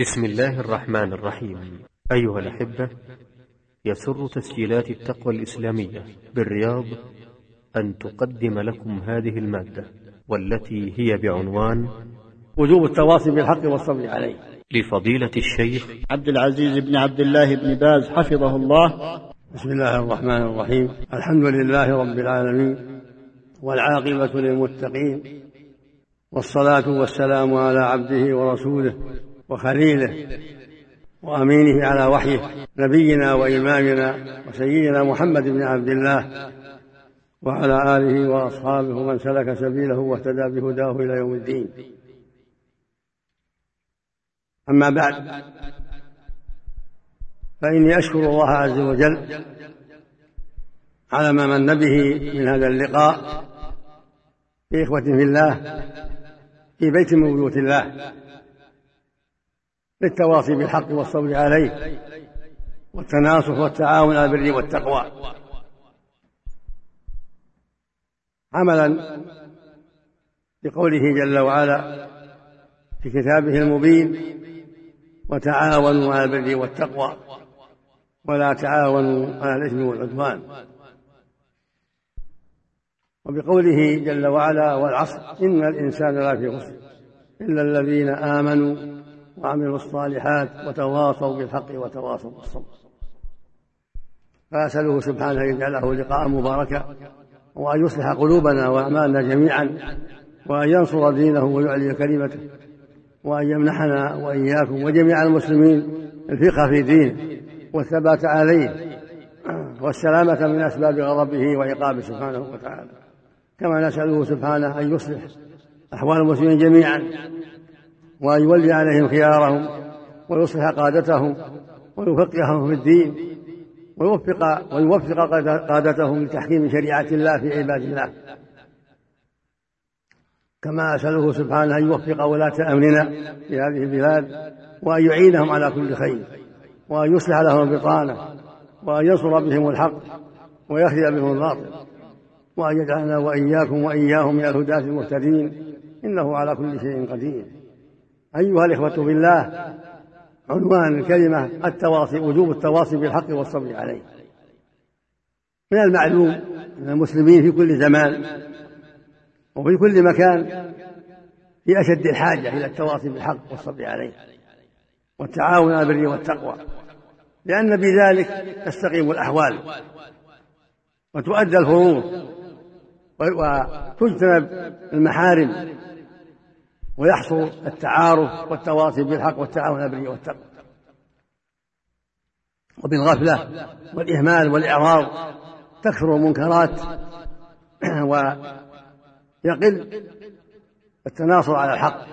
بسم الله الرحمن الرحيم. أيها الأحبة يسر تسجيلات التقوى الإسلامية بالرياض أن تقدم لكم هذه المادة والتي هي بعنوان وجوب التواصي بالحق والصبر عليه. لفضيلة الشيخ عبد العزيز بن عبد الله بن باز حفظه الله. بسم الله الرحمن الرحيم. الحمد لله رب العالمين والعاقبة للمتقين والصلاة والسلام على عبده ورسوله وخليله وأمينه على وحيه نبينا وإمامنا وسيدنا محمد بن عبد الله وعلى آله وأصحابه ومن سلك سبيله واهتدى بهداه إلى يوم الدين. أما بعد فإني أشكر الله عز وجل على ما من به من هذا اللقاء في إخوة في الله في بيت من بيوت الله. للتواصي بالحق والصبر عليه والتناصح والتعاون على البر والتقوى. عملا بقوله جل وعلا في كتابه المبين وتعاونوا على البر والتقوى ولا تعاونوا على الإثم والعدوان وبقوله جل وعلا والعصر إن الإنسان لفي خسر إلا الذين آمنوا وعملوا الصالحات وتواصوا بالحق وتواصوا بالصبر. فأسأله سبحانه أن يجعله لقاء مباركا وأن يصلح قلوبنا وأعمالنا جميعا وأن ينصر دينه ويعلي كلمته وأن يمنحنا وإياكم وجميع المسلمين الفقه في دينه والثبات عليه والسلامة من أسباب غضبه وعقابه سبحانه وتعالى. كما نسأله سبحانه أن يصلح أحوال المسلمين جميعا وأن يولي عليهم خيارهم ويصلح قادتهم ويفقههم في الدين ويوفق ويوفق قادتهم لتحكيم شريعة الله في عباد الله. كما أسأله سبحانه أن يوفق ولاة أمرنا في هذه البلاد وأن يعينهم على كل خير وأن يصلح لهم البطانة وأن ينصر بهم الحق ويخذل بهم الباطل وأن يجعلنا وإياكم وإياهم من الهداة المهتدين إنه على كل شيء قدير. أيها الإخوة بالله عنوان الكلمة التواصي وجوب التواصي بالحق والصبر عليه. من المعلوم أن المسلمين في كل زمان وفي كل مكان في أشد الحاجة إلى التواصي بالحق والصبر عليه والتعاون على البر والتقوى لأن بذلك تستقيم الأحوال وتؤدى الفروض وتجتنب المحارم ويحصل التعارف والتواصي بالحق والتعاون على البر والتقوى. وبالغفلة والإهمال والإعراض تكثر المنكرات ويقل التناصر على الحق.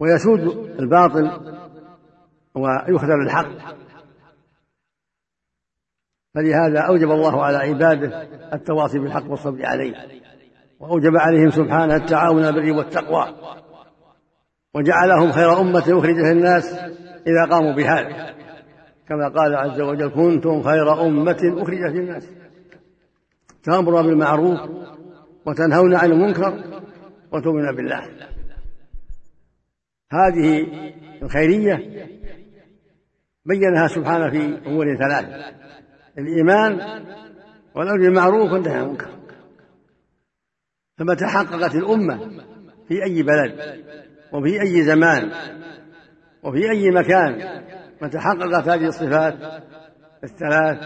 ويسود الباطل ويخذل الحق. فلهذا أوجب الله على عباده التواصي بالحق والصبر عليه. وأوجب عليهم سبحانه التعاون البر والتقوى وجعلهم خير أمة أخرجت للناس إذا قاموا بهذا. كما قال عز وجل كنتم خير أمة أخرجت للناس. تأمرون بالمعروف وتنهون عن المنكر وتؤمنون بالله. هذه الخيرية بينها سبحانه في أمور ثلاثة الإيمان والأمر بالمعروف والنهي عن المنكر. فمتى حققت الأمة في أي بلد وفي أي زمان وفي أي مكان متى حققت هذه الصفات الثلاث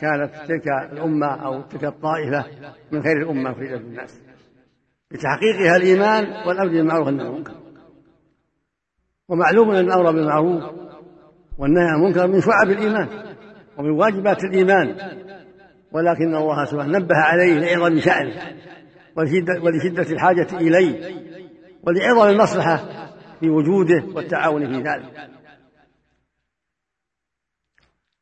كانت تلك الأمة أو تلك الطائفة من خير الأمة في الناس. بتحقيقها الإيمان والأمر بالمعروف والنهي عن المنكر. ومعلوم أن الأمر بالمعروف والنهي عن المنكر من شعب الإيمان ومن واجبات الإيمان. ولكن الله سبحانه نبه عليه لعظم شأنه. ولشدة الحاجة إليه ولعظم المصلحة في وجوده والتعاون في ذلك.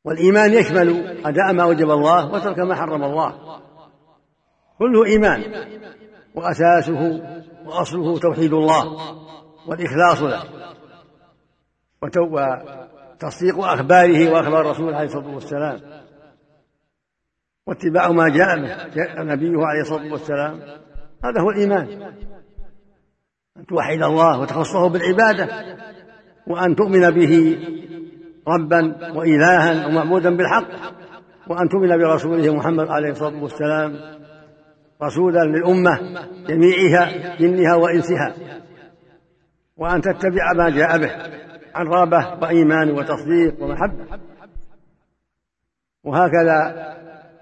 والإيمان يشمل أداء ما وجب الله وترك ما حرم الله. كله إيمان وأساسه وأصله توحيد الله والإخلاص له. وتصديق أخباره وأخبار الرسول عليه الصلاة والسلام. واتباع ما جاء به نبيه عليه الصلاة والسلام. هذا هو الإيمان. أن توحد الله وتخصه بالعبادة وأن تؤمن به ربا وإلها ومعبودا بالحق وأن تؤمن برسوله محمد عليه الصلاة والسلام رسولا للأمة جميعها جنها وإنسها. وأن تتبع ما جاء به عن رغبة وإيمان وتصديق ومحبة. وهكذا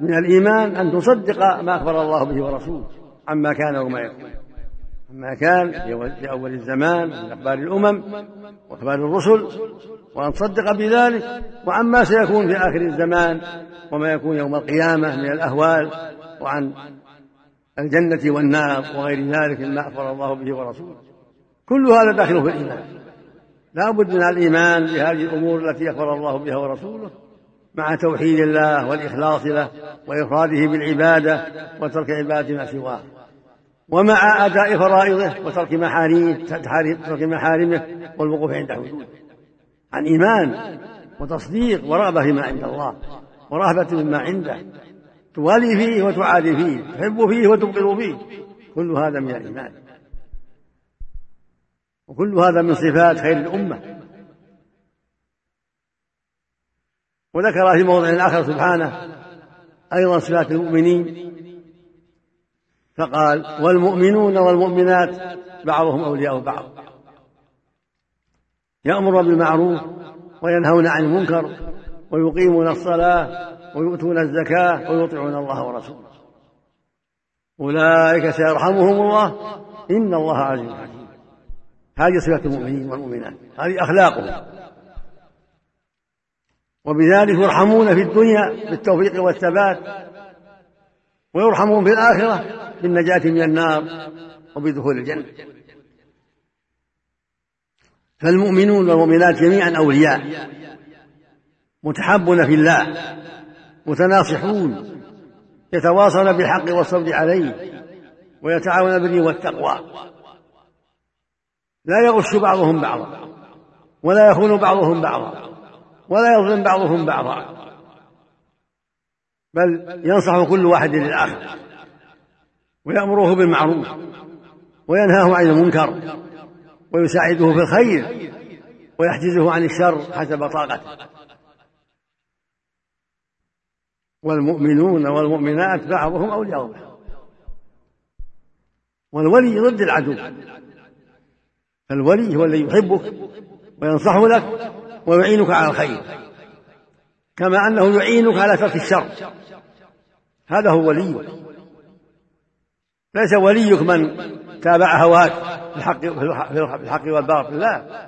من الإيمان أن تصدق ما أخبر الله به ورسوله عما كان وما يكون. عما كان في أول الزمان من أخبار الأمم وأخبار الرسل وأن تصدق بذلك وعما سيكون في آخر الزمان وما يكون يوم القيامة من الأهوال وعن الجنة والنار وغير ذلك مما أخبر الله به ورسوله. كل هذا داخل في الإيمان. لا بد من الإيمان بهذه الأمور التي أخبر الله بها ورسوله. مع توحيد الله والإخلاص له وإفراده بالعبادة وترك عبادة ما سواه. ومع أداء فرائضه وترك محارمه ترك محارمه والوقوف عند حدوده. عن إيمان وتصديق ورغبة فيما عند الله ورهبة مما عنده. توالي فيه وتعادي فيه تحب فيه وتبغض فيه. كل هذا من الإيمان. وكل هذا من صفات خير الأمة. وذكر في موضع آخر سبحانه أيضا صفات المؤمنين. فقال والمؤمنون والمؤمنات بعضهم أولياء بعض. يأمر بالمعروف وينهون عن المنكر ويقيمون الصلاة ويؤتون الزكاة ويطيعون الله ورسوله. أولئك سيرحمهم الله إن الله عزيز حكيم. هذه صفة المؤمنين والمؤمنات هذه أخلاقهم. وبذلك يرحمون في الدنيا بالتوفيق والثبات ويرحمون في الآخرة بالنجاة من النار وبدخول الجنة. فالمؤمنون والمؤمنات جميعا أولياء متحبون في الله متناصحون يتواصون بالحق والصبر عليه ويتعاون بالبر والتقوى. لا يغش بعضهم بعضا ولا يخون بعضهم بعضا. ولا يظلم بعضهم بعضا. بل ينصح كل واحد للآخر. ويأمره بالمعروف. وينهاه عن المنكر. ويساعده في الخير. ويحجزه عن الشر حسب طاقته. والمؤمنون والمؤمنات بعضهم أولياء بعض. والولي ضد العدو. فالولي هو الذي يحبك وينصح لك. ويعينك على الخير. كما أنه يعينك على ترك الشر. هذا هو وليك ليس وليك من تابع هواك في الحق في الحق والباطل. لا.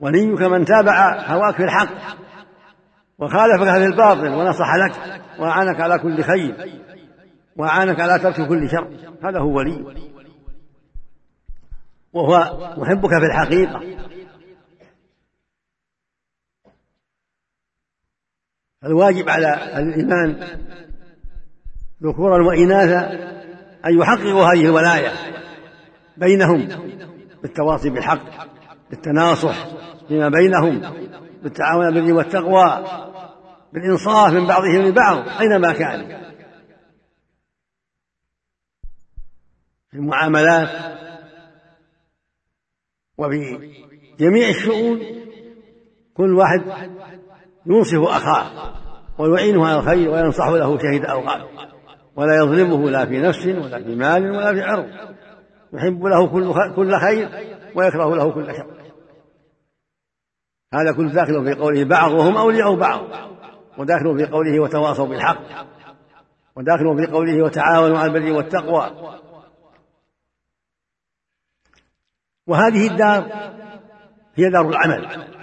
وليك من تابع هواك في الحق. وخالفك في الباطل ونصح لك وأعانك على كل خير. وأعانك على ترك كل شر. هذا هو ولي. وهو محبك في الحقيقة. الواجب على الإيمان ذكورا وإناثا أن يحققوا هذه الولاية بينهم بالتواصي بالحق بالتناصح فيما بينهم بالتعاون بالبر والتقوى بالإنصاف من بعضهم لبعض أينما كان. في المعاملات وفي جميع الشؤون كل واحد ينصف أخاه ويعينه على الخير وينصح له شهيد أوقات ولا يظلمه لا في نفس ولا في مال ولا في عرض يحب له كل كل خير ويكره له كل شر. هذا كل داخل في قوله بعضهم أولياء بعض وداخل في قوله وتواصوا بالحق وداخل في قوله وتعاونوا على البر والتقوى. وهذه الدار هي دار العمل.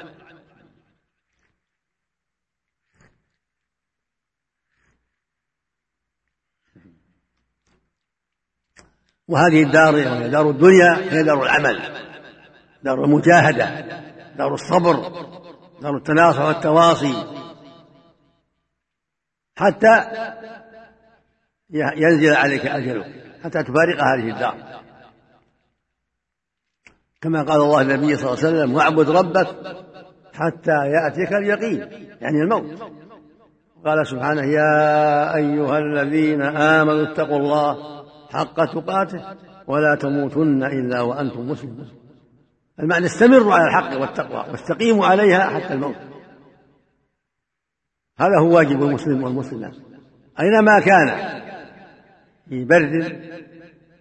وهذه الدار وهي دار الدنيا هي دار العمل دار المجاهدة دار الصبر دار التناصح والتواصي. حتى ينزل عليك أجلك حتى تفارق هذه الدار. كما قال الله النبي صلى الله عليه وسلم واعبد ربك حتى يأتيك اليقين. يعني الموت. قال سبحانه يا أيها الذين آمنوا اتقوا الله حق تقاته ولا تموتن إلا وأنتم مسلمون. المعنى استمروا على الحق والتقوى واستقيموا عليها حتى الموت. هذا هو واجب المسلم والمسلمة أينما كان؟ في برد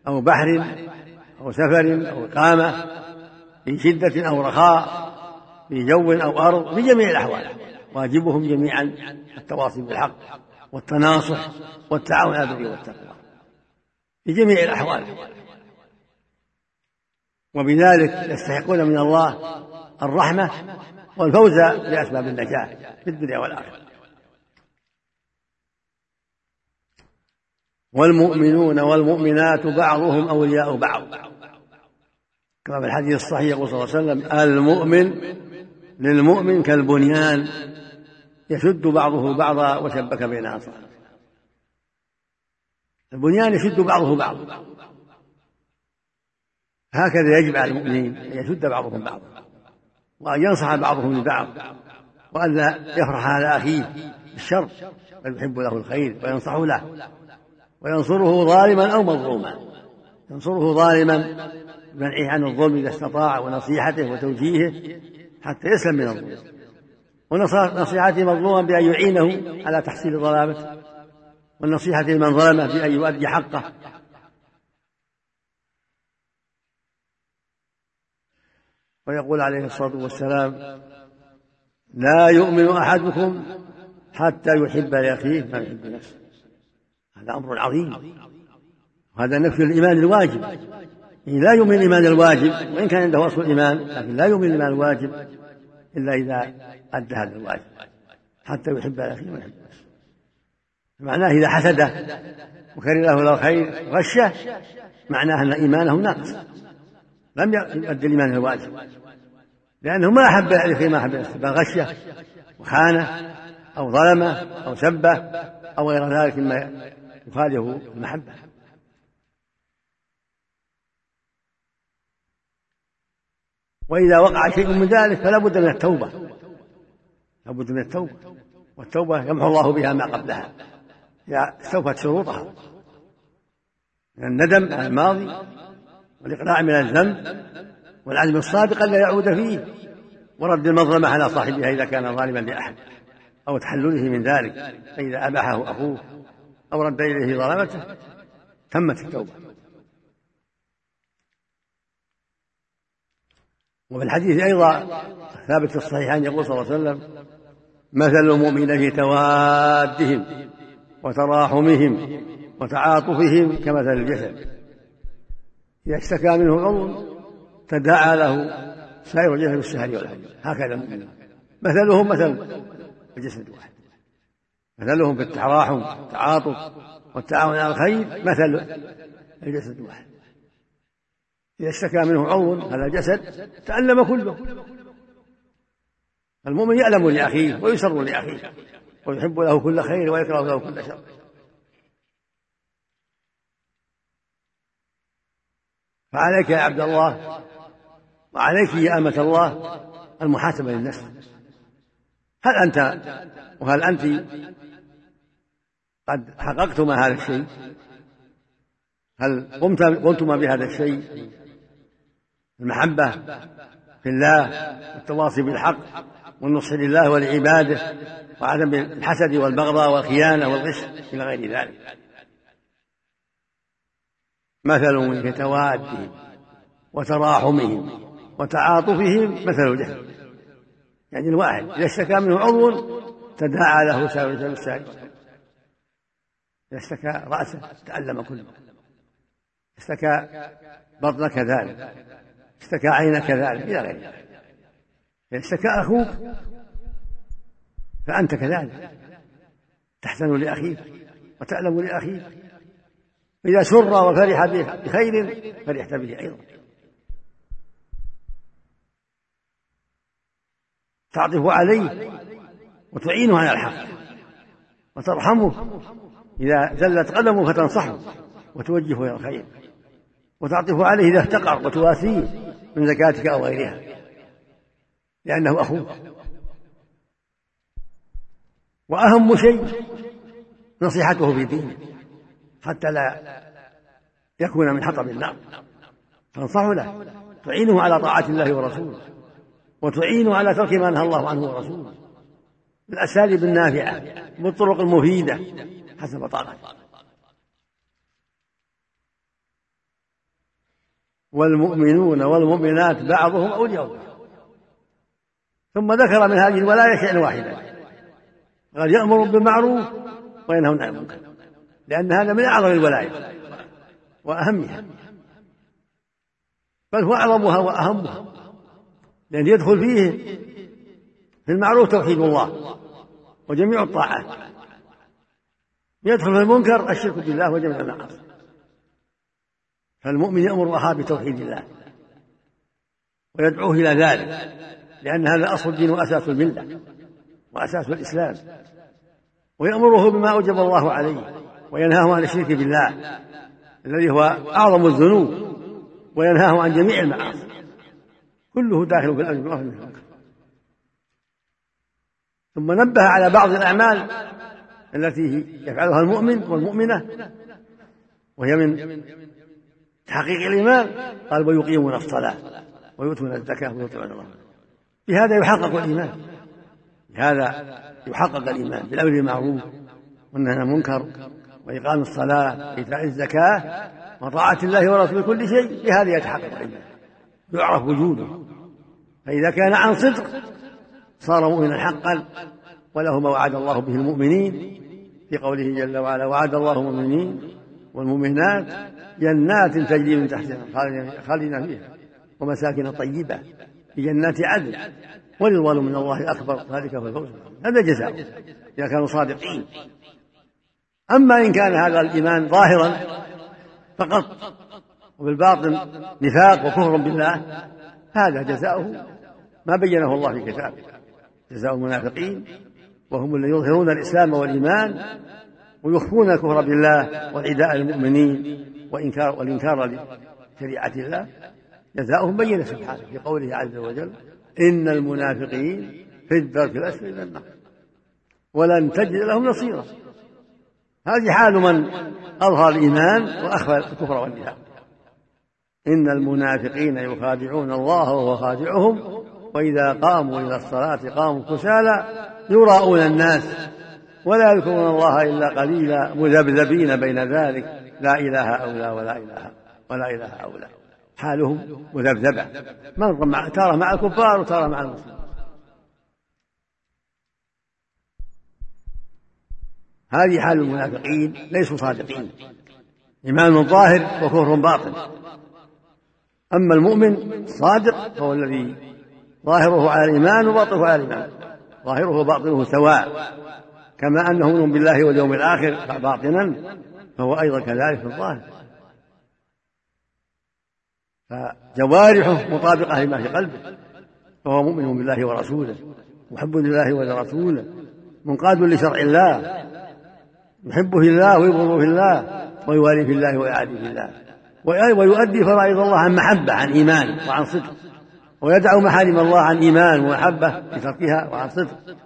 أو بحر أو سفر أو إقامة في شدة أو رخاء في جو أو أرض في جميع الأحوال. واجبهم جميعا التواصي بالحق والتناصح والتعاون على البر والتقوى. في جميع الأحوال. وبذلك يستحقون من الله الرحمة والفوز بأسباب النجاة في الدنيا والآخرة. والمؤمنون والمؤمنات بعضهم أولياء بعض. كما في الحديث الصحيح يقول صلى الله عليه وسلم المؤمن للمؤمن كالبنيان يشد بعضه بعضا وشبك بين أصابعه. البنيان يشد بعضه بعضا. هكذا يجب على المؤمنين أن يشد بعضهم بعضا. وأن ينصح بعضهم لبعض. وأن لا يفرح على أخيه بالشر. بل يحب له الخير وينصح له. وينصره ظالما أو مظلوما. ينصره ظالما بمنعه عن الظلم إذا استطاع ونصيحته وتوجيهه حتى يسلم من الظلم. ونصيحته مظلوما بأن يعينه على تحصيل ظلامته. والنصيحة لمن ظلمه بأن يؤدي حقه. ويقول عليه الصلاة والسلام لا يؤمن أحدكم حتى يحب لأخيه ما يحب نفسه هذا أمر عظيم. وهذا نفي الإيمان الواجب. لا يؤمن الإيمان الواجب وإن كان عنده أصل الإيمان لكن لا يؤمن الإيمان الواجب إلا إذا أدى هذا الواجب. حتى يحب لأخيه ما يحب. نفسه معناه إذا حسده وكره له الخير غشه معناه أن إيمانه ناقص. لم يؤدي الإيمان الواجب. لأنه ما أحب لأخيه ما أحب بل غشة وخانة أو ظلمة أو سبة أو غير ذلك مما يخالف المحبة. وإذا وقع شيء من ذلك فلا بد من التوبة. لا بد من التوبة. والتوبة يمحو الله بها ما قبلها. استوفت شروطها من الندم على الماضي والإقلاع من الذنب والعزم الصادق ألا يعود فيه. ورد المظلمة على صاحبها إذا كان ظالما لأحد أو تحلله من ذلك فإذا أباحه أخوه أو رد إليه ظلمته تمت التوبة. وفي الحديث أيضا ثابت في الصحيحين يقول صلى الله عليه وسلم مثل المؤمن في توادهم. وتراحمهم وتعاطفهم كمثل الجسد. إذا اشتكى منه عضو تداعى له سائر الجسد بالسهر والحجر هكذا مثلهم مثل الجسد الواحد. مثلهم في التراحم والتعاطف والتعاون على الخير مثل الجسد الواحد. إذا اشتكى منه عضو هذا الجسد تألم كله. المؤمن يألم لأخيه ويسر لأخيه. ويحب له كل خير ويكره له كل شر. فعليك يا عبد الله وعليك يا أمة الله المحاسبة للنفس. هل أنت وهل أنت قد حققتما هذا الشيء؟ هل قمت قمتما بهذا الشيء؟ المحبة في الله والتواصي بالحق والنصح لله ولعباده وعدم الحسد والبغضاء والخيانة والغش إلى غير ذلك. مثل في توادهم وتراحمهم وتعاطفهم مثل الجسد يعني الواحد إذا اشتكى منه عضو تداعى له سائر الجسد السائر إذا اشتكى رأسه تألم كله. اشتكى بطن كذلك. اشتكى عين كذلك إلى غير ذلك. اشتكى أخوك فأنت كذلك. تحزن لأخيك وتألم لأخيك إذا سر وفرح بخير فرحت به أيضا. تعطف عليه وتعينه على الحق وترحمه. إذا زلت قدمه فتنصحه وتوجهه إلى الخير. وتعطف عليه إذا افتقر وتواسيه من زكاتك أو غيرها. لأنه أخوك وأهم شيء نصيحته في دينه حتى لا يكون من حطب النار تنصح له. تعينه على طاعة الله ورسوله وتعينه على ترك ما نهى الله عنه ورسوله. بالأساليب النافعة بالطرق المفيدة حسب طاقته والمؤمنون والمؤمنات بعضهم أولياء بعض. ثم ذكر من هذه الولاية شيئا واحدا. قال يأمر بالمعروف وينهى عن المنكر. لأن هذا من أعظم الولاية وأهمها. بل هو أعظمها وأهمها. لأن يدخل فيه في المعروف توحيد الله وجميع الطاعات. يدخل في المنكر الشرك بالله وجميع المعاصي. فالمؤمن يأمر أخاه بتوحيد الله ويدعوه إلى ذلك. لأن هذا أصل الدين وأساس الملة وأساس الإسلام. ويأمره بما أوجب الله عليه وينهاه عن الشرك بالله الذي هو أعظم الذنوب وينهاه عن جميع المعاصي. كله داخل في الأمر بالمعروف والنهي ثم نبه على بعض الأعمال التي يفعلها المؤمن والمؤمنة وهي من تحقيق الإيمان. قال ويقيمون الصلاة ويؤتون الزكاة ويطيعون الله. بهذا يحقق الإيمان. بهذا يحقق الإيمان بالأمر بالمعروف والنهي عن المنكر وإقام الصلاة وإيتاء الزكاة وطاعة الله ورسوله كل شيء بهذا يتحقق الإيمان. يعرف وجوده. فإذا كان عن صدق صار مؤمنا حقا وله ما وعد الله به المؤمنين. في قوله جل وعلا وعد الله المؤمنين والمؤمنات جنات تجري من تحتها خالدين فيها ومساكن طيبة. في جنات عدن ورضوان من الله أكبر. ذلك هو الفوز. هذا جزاء. إذا كانوا صادقين. أما إن كان هذا الإيمان ظاهرا فقط وبالباطن نفاق وكفر بالله هذا جزاؤه. ما بينه الله في كتابه جزاء المنافقين. وهم الذين يظهرون الإسلام والإيمان ويخفون الكفر بالله والعداء للمؤمنين وإنكار والإنكار لشريعة الله. جزاؤهم بين سبحانه في قوله عز وجل إن المنافقين في الدرك الأسفل من النار. ولن تجد لهم نصيرا. هذه حال من أظهر الإيمان وأخفى الكفر والنفاق. إن المنافقين يخادعون الله وهو خادعهم وإذا قاموا إلى الصلاة قاموا كسالى يراءون الناس ولا يذكرون الله إلا قليلا مذبذبين بين ذلك لا إله أولى ولا إله ولا إله أولى حالهم مذبذبة. من ترى مع الكفار وترى مع المسلمين. هذه حال المنافقين ليسوا صادقين. إيمان ظاهر وكفر باطن. أما المؤمن صادق فهو الذي ظاهره على الإيمان وباطنه على الإيمان. ظاهره وباطنه سواء. كما أنه مؤمن بالله واليوم الآخر باطنا فهو أيضا كذلك في الظاهر. فجوارحه مطابقة لما في قلبه فهو مؤمن بالله ورسوله محب لله ولرسوله منقاد لشرع الله يحب في الله ويبغض في الله ويوالي في الله ويعادي في الله ويؤدي فرائض الله عن محبة عن إيمان وعن صدق ويدع محارم الله عن إيمان ومحبة بتركها وعن صدق.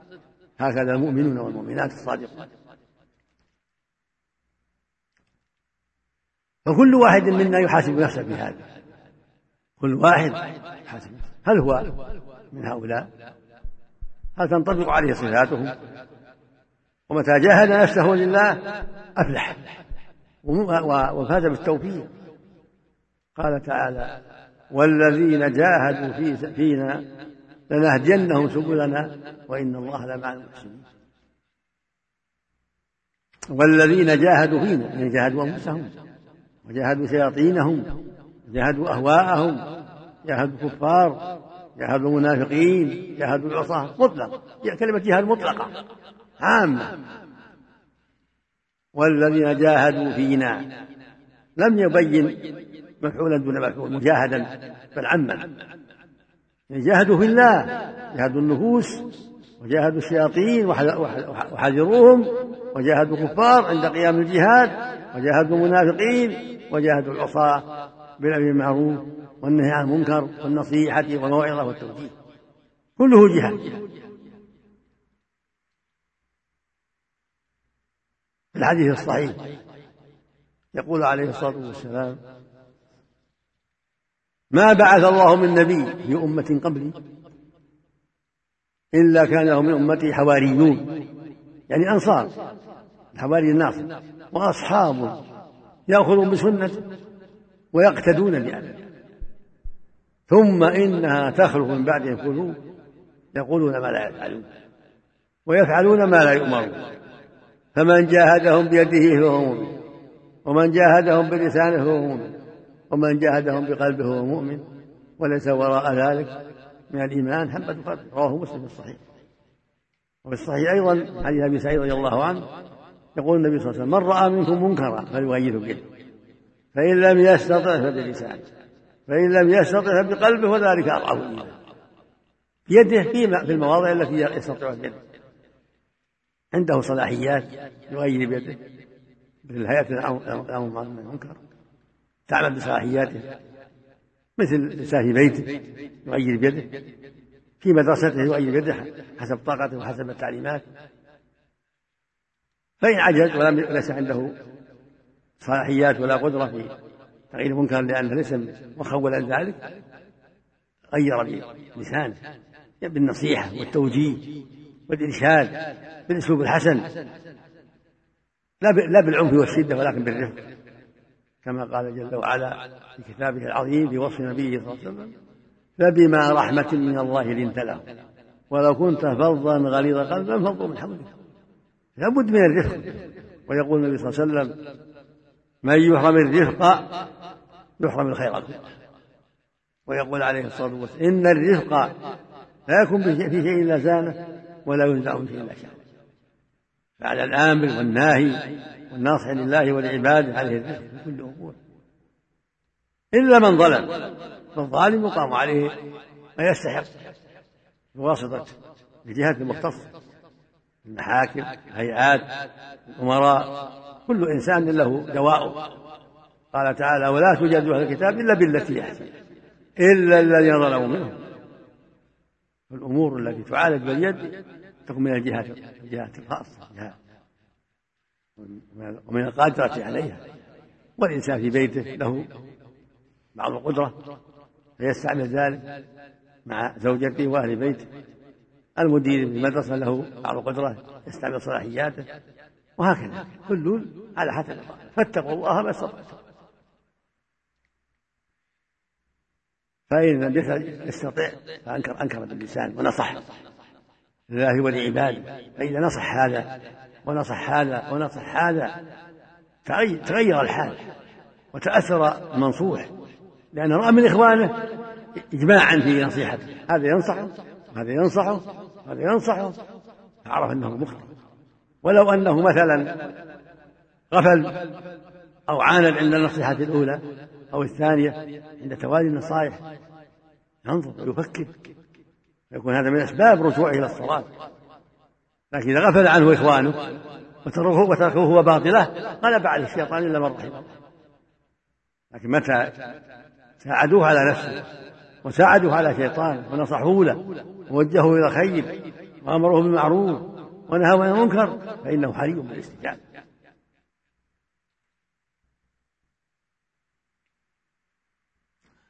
هكذا المؤمنون والمؤمنات الصادقون. فكل واحد منا يحاسب نفسه في هذا كل واحد نفسه هل هو من هؤلاء؟ هل تنطبق عليه صفاتهم ومتى جاهد نفسه لله أفلح. وفاز بالتوفيق. قال تعالى والذين جاهدوا في فينا لنهدينهم سبلنا وإن الله لمع المحسنين. والذين جاهدوا فينا يعني جاهدوا أنفسهم وجاهدوا شياطينهم جاهدوا أهواءهم جاهدوا الكفار جاهدوا المنافقين جاهدوا العصاة مطلق كلمة جهاد مطلقة عامة. والذين جاهدوا فينا لم يبين مفعولا دون مفعول مجاهدا بل عما. جاهدوا في الله جاهدوا النفوس وجاهدوا الشياطين وحذروهم وجاهدوا الكفار عند قيام الجهاد وجاهدوا المنافقين وجاهدوا العصاة بالأمر بالمعروف والنهي عن المنكر والنصيحة والموعظة والتوجيه. كله جهاد. الحديث الصحيح. يقول عليه الصلاة والسلام ما بعث الله من نبي في أمة قبلي إلا كان له من أمته حواريون. يعني أنصار. الحواري الناصر. وأصحاب يأخذون بسنته. ويقتدون بأمره. ثم إنها تخلق من بعدهم قلوب يقولون ما لا يفعلون ويفعلون ما لا يؤمرون. فمن جاهدهم بيده فهو مؤمن ومن جاهدهم بلسانه فهو مؤمن ومن جاهدهم بقلبه فهو مؤمن وليس وراء ذلك من الإيمان حبة فرد رواه مسلم الصحيح. وفي الصحيح أيضا حديث أبي سعيد رضي الله عنه يقول النبي صلى الله عليه وسلم من رأى منكم منكرا فليغيره بيده فإن لم يستطع فبلسانه. فإن لم يستطع فبقلبه وذلك أضعف الإيمان بيده في المواضع التي يستطيع بيده. عنده صلاحيات يغير بيده. مثل هيئة الأمر المنكر تعمل بصلاحياته. مثل في بيته يغير بيده. في مدرسته يغير بيده حسب طاقته وحسب التعليمات. فإن عجز ولم ليس عنده صلاحيات ولا قدرة في تغيير المنكر لأنه ليس مخولا ذلك. غير بلسانه بالنصيحة والتوجيه والإرشاد بالأسلوب الحسن. لا لا بالعنف والشدة ولكن بالرفق. كما قال جل وعلا في كتابه العظيم في وصف نبيه صلى الله عليه وسلم فبما رحمة من الله لنت له ولو كنت فظا غليظ قلبا فانظر من حولك. لابد من الرفق. ويقول النبي صلى الله عليه وسلم من يحرم الرفق يحرم الخير. كله ويقول عليه الصلاة والسلام إن الرفق لا يكون في شيء إلا زانه ولا ينزع من شيء إلا شانه. فعلى الامر والناهي والناصح لله ولعباده عليه الرفق في كل أمور. إلا من ظلم فالظالم يقام عليه ما يستحق بواسطه الجهات المختصه المحاكم الهيئات الأمراء. كل إنسان له دواء. قال تعالى ولا تجادلوا أهل الكتاب إلا بالتي احسن إلا الذين ظلموا منهم. الأمور التي تعالج باليد تكون من الجهات الجهات الخاصة الجهات ومن القادرة عليها. والإنسان في بيته له بعض القدرة فيستعمل ذلك مع زوجته وأهل بيته. المدير في المدرسة له بعض القدرة يستعمل صلاحياته. وهكذا. كل على حسب. فاتقوا الله ما استطعتم. فإن لم يستطع فأنكر أنكر باللسان ونصح لله ولعباده. فإذا نصح هذا ونصح هذا ونصح هذا تغير الحال وتأثر المنصوح لأنه رأى من إخوانه إجماعا في نصيحته. هذا ينصحه هذا ينصحه هذا ينصحه فعرف أنه مخطئ. ولو أنه مثلا غفل أو عاند عند النصيحة الأولى أو الثانية عند توالي النصائح. ينظر ويفكر. يكون هذا من أسباب رجوعه إلى الصلاة لكن إذا غفل عنه إخوانه وتركوه وتركوه هو باطله غلب عليه الشيطان إلا من رحم. الله لكن متى ساعدوه على نفسه وساعدوه على شيطانه ونصحوا له ووجهوا إلى خير وأمروه بالمعروف ونهوا عن المنكر فإنه حري بالاستجابة.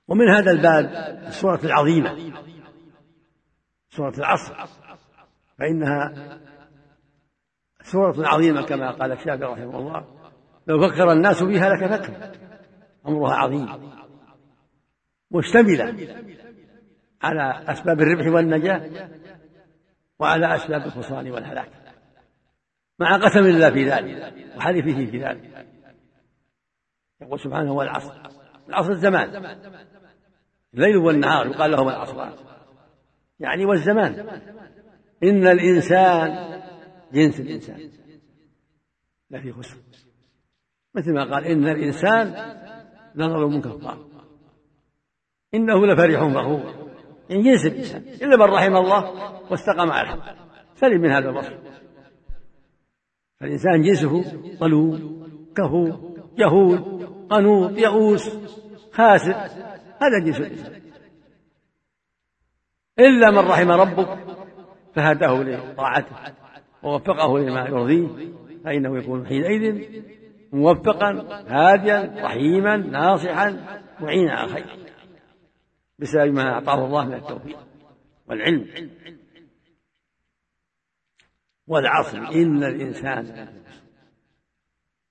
ومن هذا الباب السورة العظيمة سورة العصر فإنها سورة عظيمة كما قال الشافعي رحمه الله لو فكر الناس بها لكفتهم أمرها عظيم مشتملة على أسباب الربح والنجاة وعلى أسباب الخسران والهلاك. مع قسم الله في ذلك وحلفه في ذلك. يقول سبحانه هو العصر. العصر الزمان. الليل والنهار يقال لهما العصران يعني والزمان إن الإنسان جنس الإنسان. لفي خسر. مثل ما قال إن الإنسان لظلوم كفار. إنه لفرح فخور إن جنس الإنسان إلا من رحم الله واستقام على الحق. سلم من هذا الوصف فالإنسان جنسه ظلوم كفور جهول قنوط يئوس خاسر. هذا جنس الإنسان إلا من رحم ربك فهداه لطاعته ووفقه لما يرضيه فإنه يكون حينئذ موفقا هاديا رحيما ناصحا معينا على الخير. بسبب ما أعطاه الله من التوفيق والعلم. والعصر إن الإنسان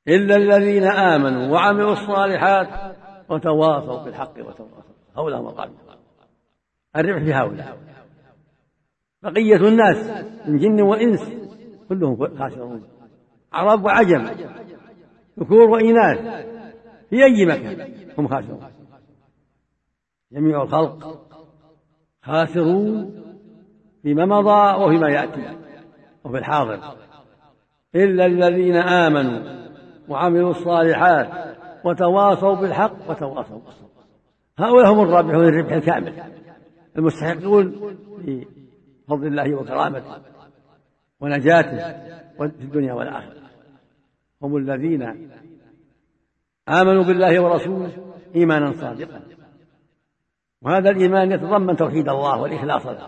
إلا الذين آمنوا وعملوا الصالحات وتواصوا بالحق وتواصوا هؤلاء مقام الربح في هؤلاء. بقية الناس من جن وإنس كلهم خاسرون. عرب وعجم ذكور وإناث في أي مكان هم خاسرون. جميع الخلق خاسرون فيما مضى وفيما يأتي وفي الحاضر. إلا الذين آمنوا وعملوا الصالحات وتواصوا بالحق وتواصوا بالصبر. هؤلاء هم الرابحون الربح الكامل المستحقون لفضل الله وكرامته ونجاته في الدنيا والآخرة. هم الذين آمنوا بالله ورسوله إيمانا صادقا. وهذا الإيمان يتضمن توحيد الله والإخلاص له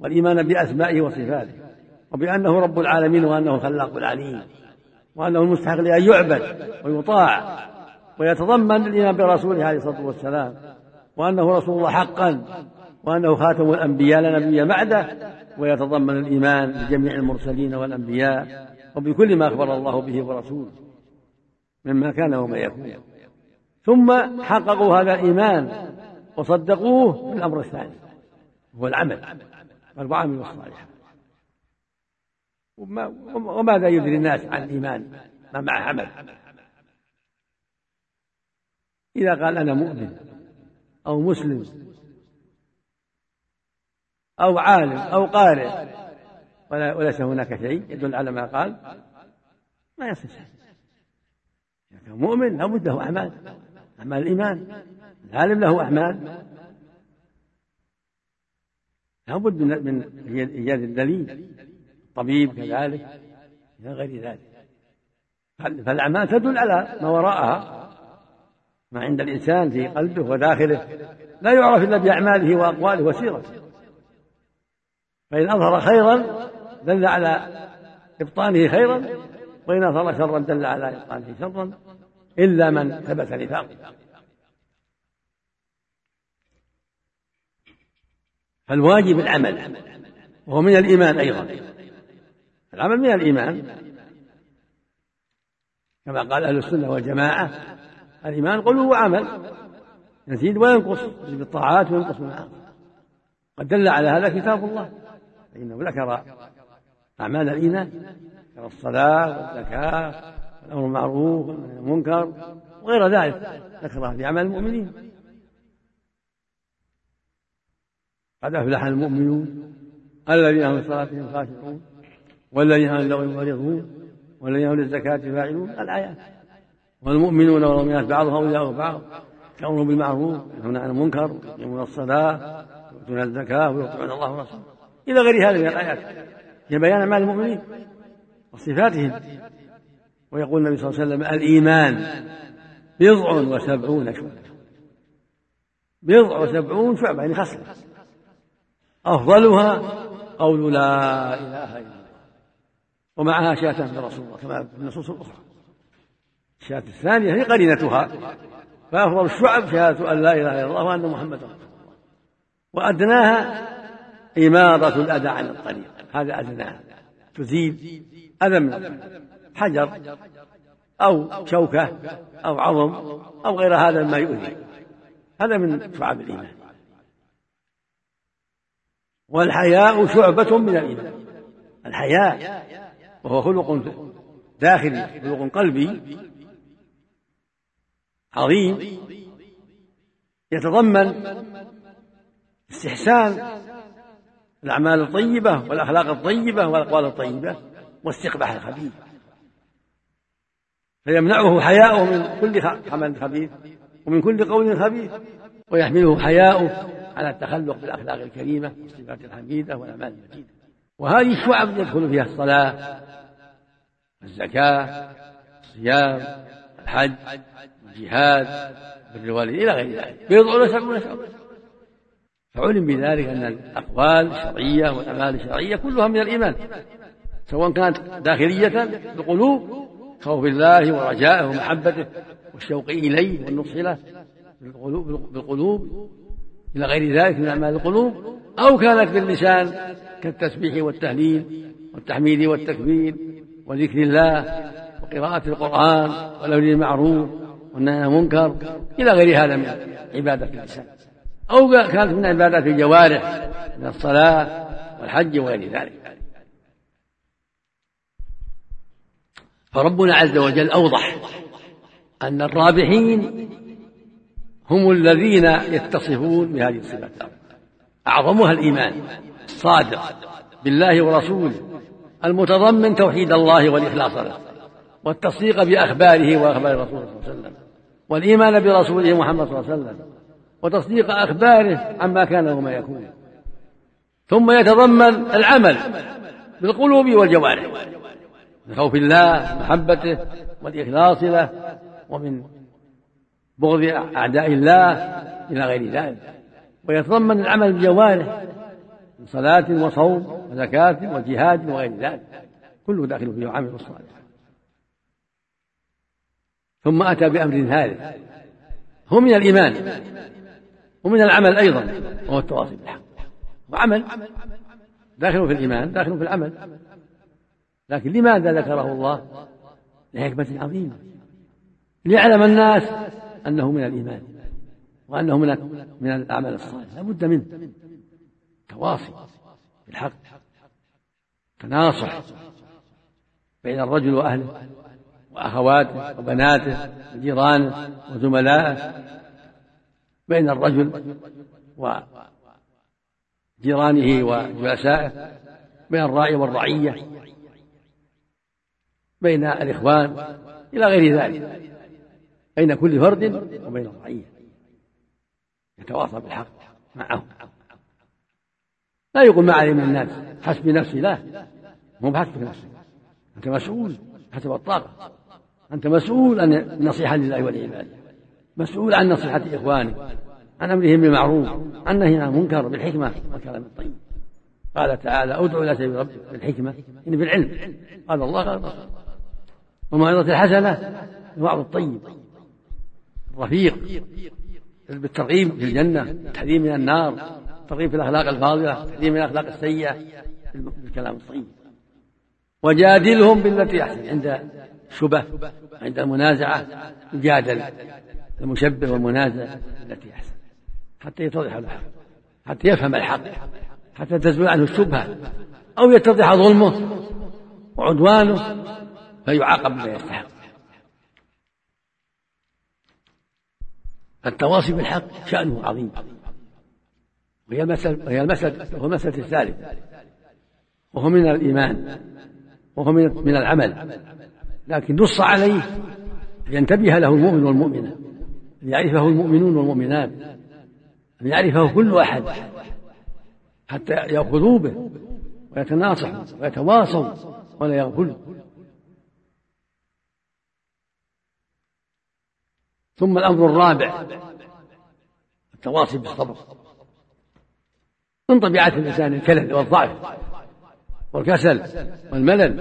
والإيمان بأسمائه وصفاته وبأنه رب العالمين وأنه الخلاق العليم وأنه المستحق لأن يعبد ويطاع ويتضمن الإيمان برسوله عليه الصلاة والسلام وأنه رسول الله حقا وأنه خاتم الأنبياء لا نبي بعده ويتضمن الإيمان بجميع المرسلين والأنبياء وبكل ما أخبر الله به ورسوله مما كان وما يكون. ثم حققوا هذا الإيمان وصدقوه بالأمر الثاني هو العمل. والعمل الصالحات وماذا يدري الناس عن الإيمان؟ ما مع عمل. إذا قال أنا مؤمن أو مسلم أو عالم أو قارئ وليس هناك شيء يدل على ما قال ما شيء. إذا كان مؤمن لابد له أعمال أعمال الإيمان. العالم له أعمال. لابد من من إيجاد الدليل. الطبيب كذلك إلى غير ذلك. فالأعمال تدل على ما وراءها. ما عند الإنسان في قلبه وداخله. لا يعرف إلا بأعماله وأقواله وسيرته. فإن أظهر خيرا دل على إبطانه خيرا. وإن أظهر شرا دل على إبطانه شرا. إلا من ثبت نفاقه فالواجب العمل وهو من الإيمان أيضا. العمل من الإيمان. كما قال أهل السنة والجماعة الإيمان قلوب وعمل يزيد وينقص بالطاعات وينقص بالمعاصي. قد دل على هذا كتاب الله فإنه ذكر أعمال الإيمان ذكر الصلاة والزكاة والأمر بالمعروف والنهي عن المنكر وغير ذلك ذكرها في أعمال المؤمنين. قد أفلح المؤمنون الذين هم صلاتهم خاشعون والذين هم للغو معرضون والذين هم للزكاة فاعلون الآيات. والمؤمنون والمؤمنات بعضهم أولياء بعض يأمرون بالمعروف وينهون عن المنكر يقيمون الصلاة ويؤتون الزكاة ويطيعون الله ورسوله. إلى غير هذه من الآيات. هي بيان أعمال المؤمنين وصفاتهم. ويقول النبي صلى الله عليه وسلم الإيمان بضع وسبعون شعبة. بضع وسبعون شعبة يعني خصلة. أفضلها قول لا إله إلا الله. ومعها شاتان لرسول الله كما في النصوص الأخرى الشاة الثانية هي قرينتها. فأفضل الشعب شهادة أن لا إله إلا الله وأن محمدا رسول الله. وأدناها إماضة الأذى عن الطريق. هذا أدناها تزيل أذى من حجر أو شوكة أو عظم أو غير هذا مما يؤذي. هذا من شعب الإيمان. والحياء شعبة من الإيمان. الحياء وهو خلق داخلي خلق قلبي. عظيم. يتضمن استحسان الأعمال الطيبة والأخلاق الطيبة والأقوال الطيبة واستقباح الخبيث. فيمنعه حياؤه من كل عمل خبيث ومن كل قول خبيث ويحمله حياؤه على التخلق بالأخلاق الكريمة والصفات الحميدة والأعمال المجيدة. وهذه الشعب يدخل فيها الصلاة الزكاة الصيام الحج الجهاد بر الوالدين إلى غير ذلك. بضع وسبعون شعبة فعلم بذلك أن الأقوال الشرعية والأعمال الشرعية كلها من الإيمان سواء كانت داخلية بالقلوب خوف الله ورجائه ومحبته والشوق إليه والنصح له بالقلوب إلى غير ذلك من أعمال القلوب أو كانت باللسان كالتسبيح والتهليل والتحميد والتكبير وذكر الله وقراءة القرآن والأمر بالمعروف والنهي عن المنكر إلى غير هذا من عبادة اللسان أو كانت من عبادات الجوارح من الصلاة والحج وغير ذلك. فربنا عز وجل أوضح أن الرابحين هم الذين يتصفون بهذه الصفات. أعظمها الإيمان الصادق بالله ورسوله المتضمن توحيد الله والإخلاص له والتصديق بأخباره وأخبار رسوله صلى الله عليه وسلم والإيمان برسوله محمد صلى الله عليه وسلم وتصديق أخباره عما كان وما يكون. ثم يتضمن العمل بالقلوب والجوارح من خوف الله محبته والإخلاص له ومن بغض أعداء الله إلى غير ذلك. ويتضمن العمل بالجوارح من صلاة وصوم وزكاة وجهاد وغير ذلك. كله داخل فيه عمل الصالح ثم أتى بأمر ثالث. هو من الإيمان. ومن العمل أيضا وهو التواصي بالحق. وعمل داخل في الإيمان داخل في العمل. لكن لماذا ذكره الله؟ لحكمة عظيمة. ليعلم الناس أنه من الإيمان وأنه من من الأعمال الصالحة. لا بد منه. تواصي بالحق. تناصح بين الرجل وأهله وأخواته وبناته وجيرانه وزملائه. بين الرجل وجيرانه وجلسائه. بين الراعي والرعية. بين الإخوان. إلى غير ذلك. بين كل فرد وبين الرعية يتواصى بالحق معه. لا يقول ما علي من الناس. حسبي نفسي لا. مو بحسبك نفسك. أنت مسؤول حسب الطاقة. أنت مسؤول عن النصيحة لله ولعباده مسؤول عن نصيحة إخوانك. عن أمرهم بالمعروف. عن نهي عن المنكر بالحكمة. والكلام الطيب. قال تعالى أدعو إلى سبيل ربك بالحكمة. إن بالعلم. قال الله قال الله وموعظة الحسنة الوعظ الطيب. الرفيق بالترغيب في الجنة التحذير من النار الترغيب في الأخلاق الفاضلة التحذير من الأخلاق السيئة بالكلام الطيب. وجادلهم بالتي أحسن عند شبه عند المنازعة يجادل المشبه والمنازع التي أحسن. حتى يتضح الحق حتى يفهم الحق حتى تزول عنه الشبهة أو يتضح ظلمه وعدوانه فيعاقب بما يستحق. التواصي بالحق شأنه عظيم. وهي المسألة وهي المسألة وهو المسألة الثالثة وهو من الإيمان. وهو من من العمل. لكن نص عليه لينتبه له المؤمن والمؤمنة. ليعرفه المؤمنون والمؤمنات. ليعرفه كل أحد. حتى يأخذوا به ويتناصحوا ويتواصوا ولا يغفلوا. ثم الأمر الرابع التواصي بالصبر. من طبيعة الإنسان الكلل والضعف والكسل والملل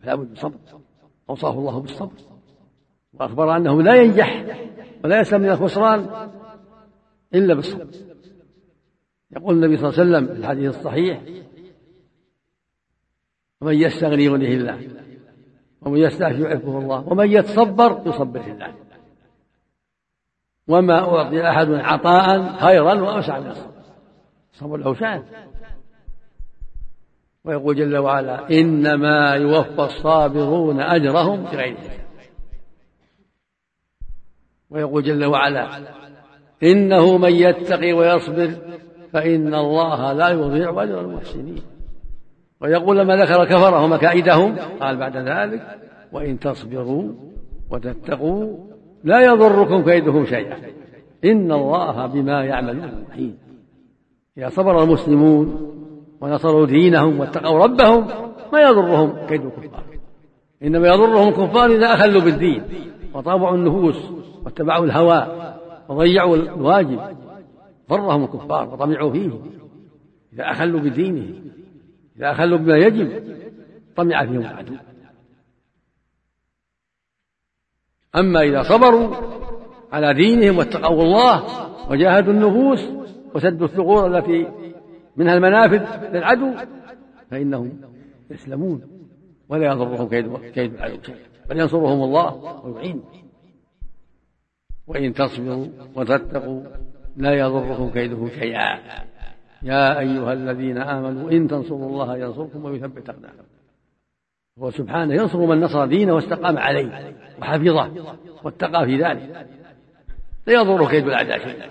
فلا بد من صبر. أوصاه الله بالصبر. وأخبر أنه لا ينجح ولا يسلم من الخسران إلا بالصبر. يقول النبي صلى الله عليه وسلم في الحديث الصحيح ومن يستغني يغنيه الله ومن يستعفي يعفه الله ومن يتصبر يصبر الله. وما أعطي أحد عطاء خيرا وأوسع من الصبر الصبر له شأن. ويقول جل وعلا إنما يوفى الصابرون أجرهم بغير حساب. ويقول جل وعلا إنه من يتقي ويصبر فإن الله لا يضيع أجر المحسنين. ويقول لما ذكر كفره ومكائدهم قال بعد ذلك وإن تصبروا وتتقوا لا يضركم كيدهم شيئا. إن الله بما يعملون محيط. إذا صبر المسلمون ونصروا دينهم واتقوا ربهم ما يضرهم كيد الكفار. إنما يضرهم الكفار إذا أخلوا بالدين وطابعوا النفوس واتبعوا الهوى وضيعوا الواجب. ضرهم الكفار وطمعوا فيه إذا أخلوا بدينه. إذا أخلوا بما يجب طمع فيهم العدو. أما إذا صبروا على دينهم واتقوا الله وجاهدوا النفوس وسدوا الثغور التي منها المنافذ للعدو فإنهم يسلمون. ولا يضرهم كيد كيد العدو. شيئا بل ينصرهم الله ويعينهم وإن تصبروا وتتقوا لا يضركم كيدهم شيئا. يا أيها الذين آمنوا إن تنصروا الله ينصركم ويثبت أقدامكم. هو سبحانه ينصر من نصر دينه واستقام عليه وحفظه واتقى في ذلك. لا يضر كيد الأعداء شيئا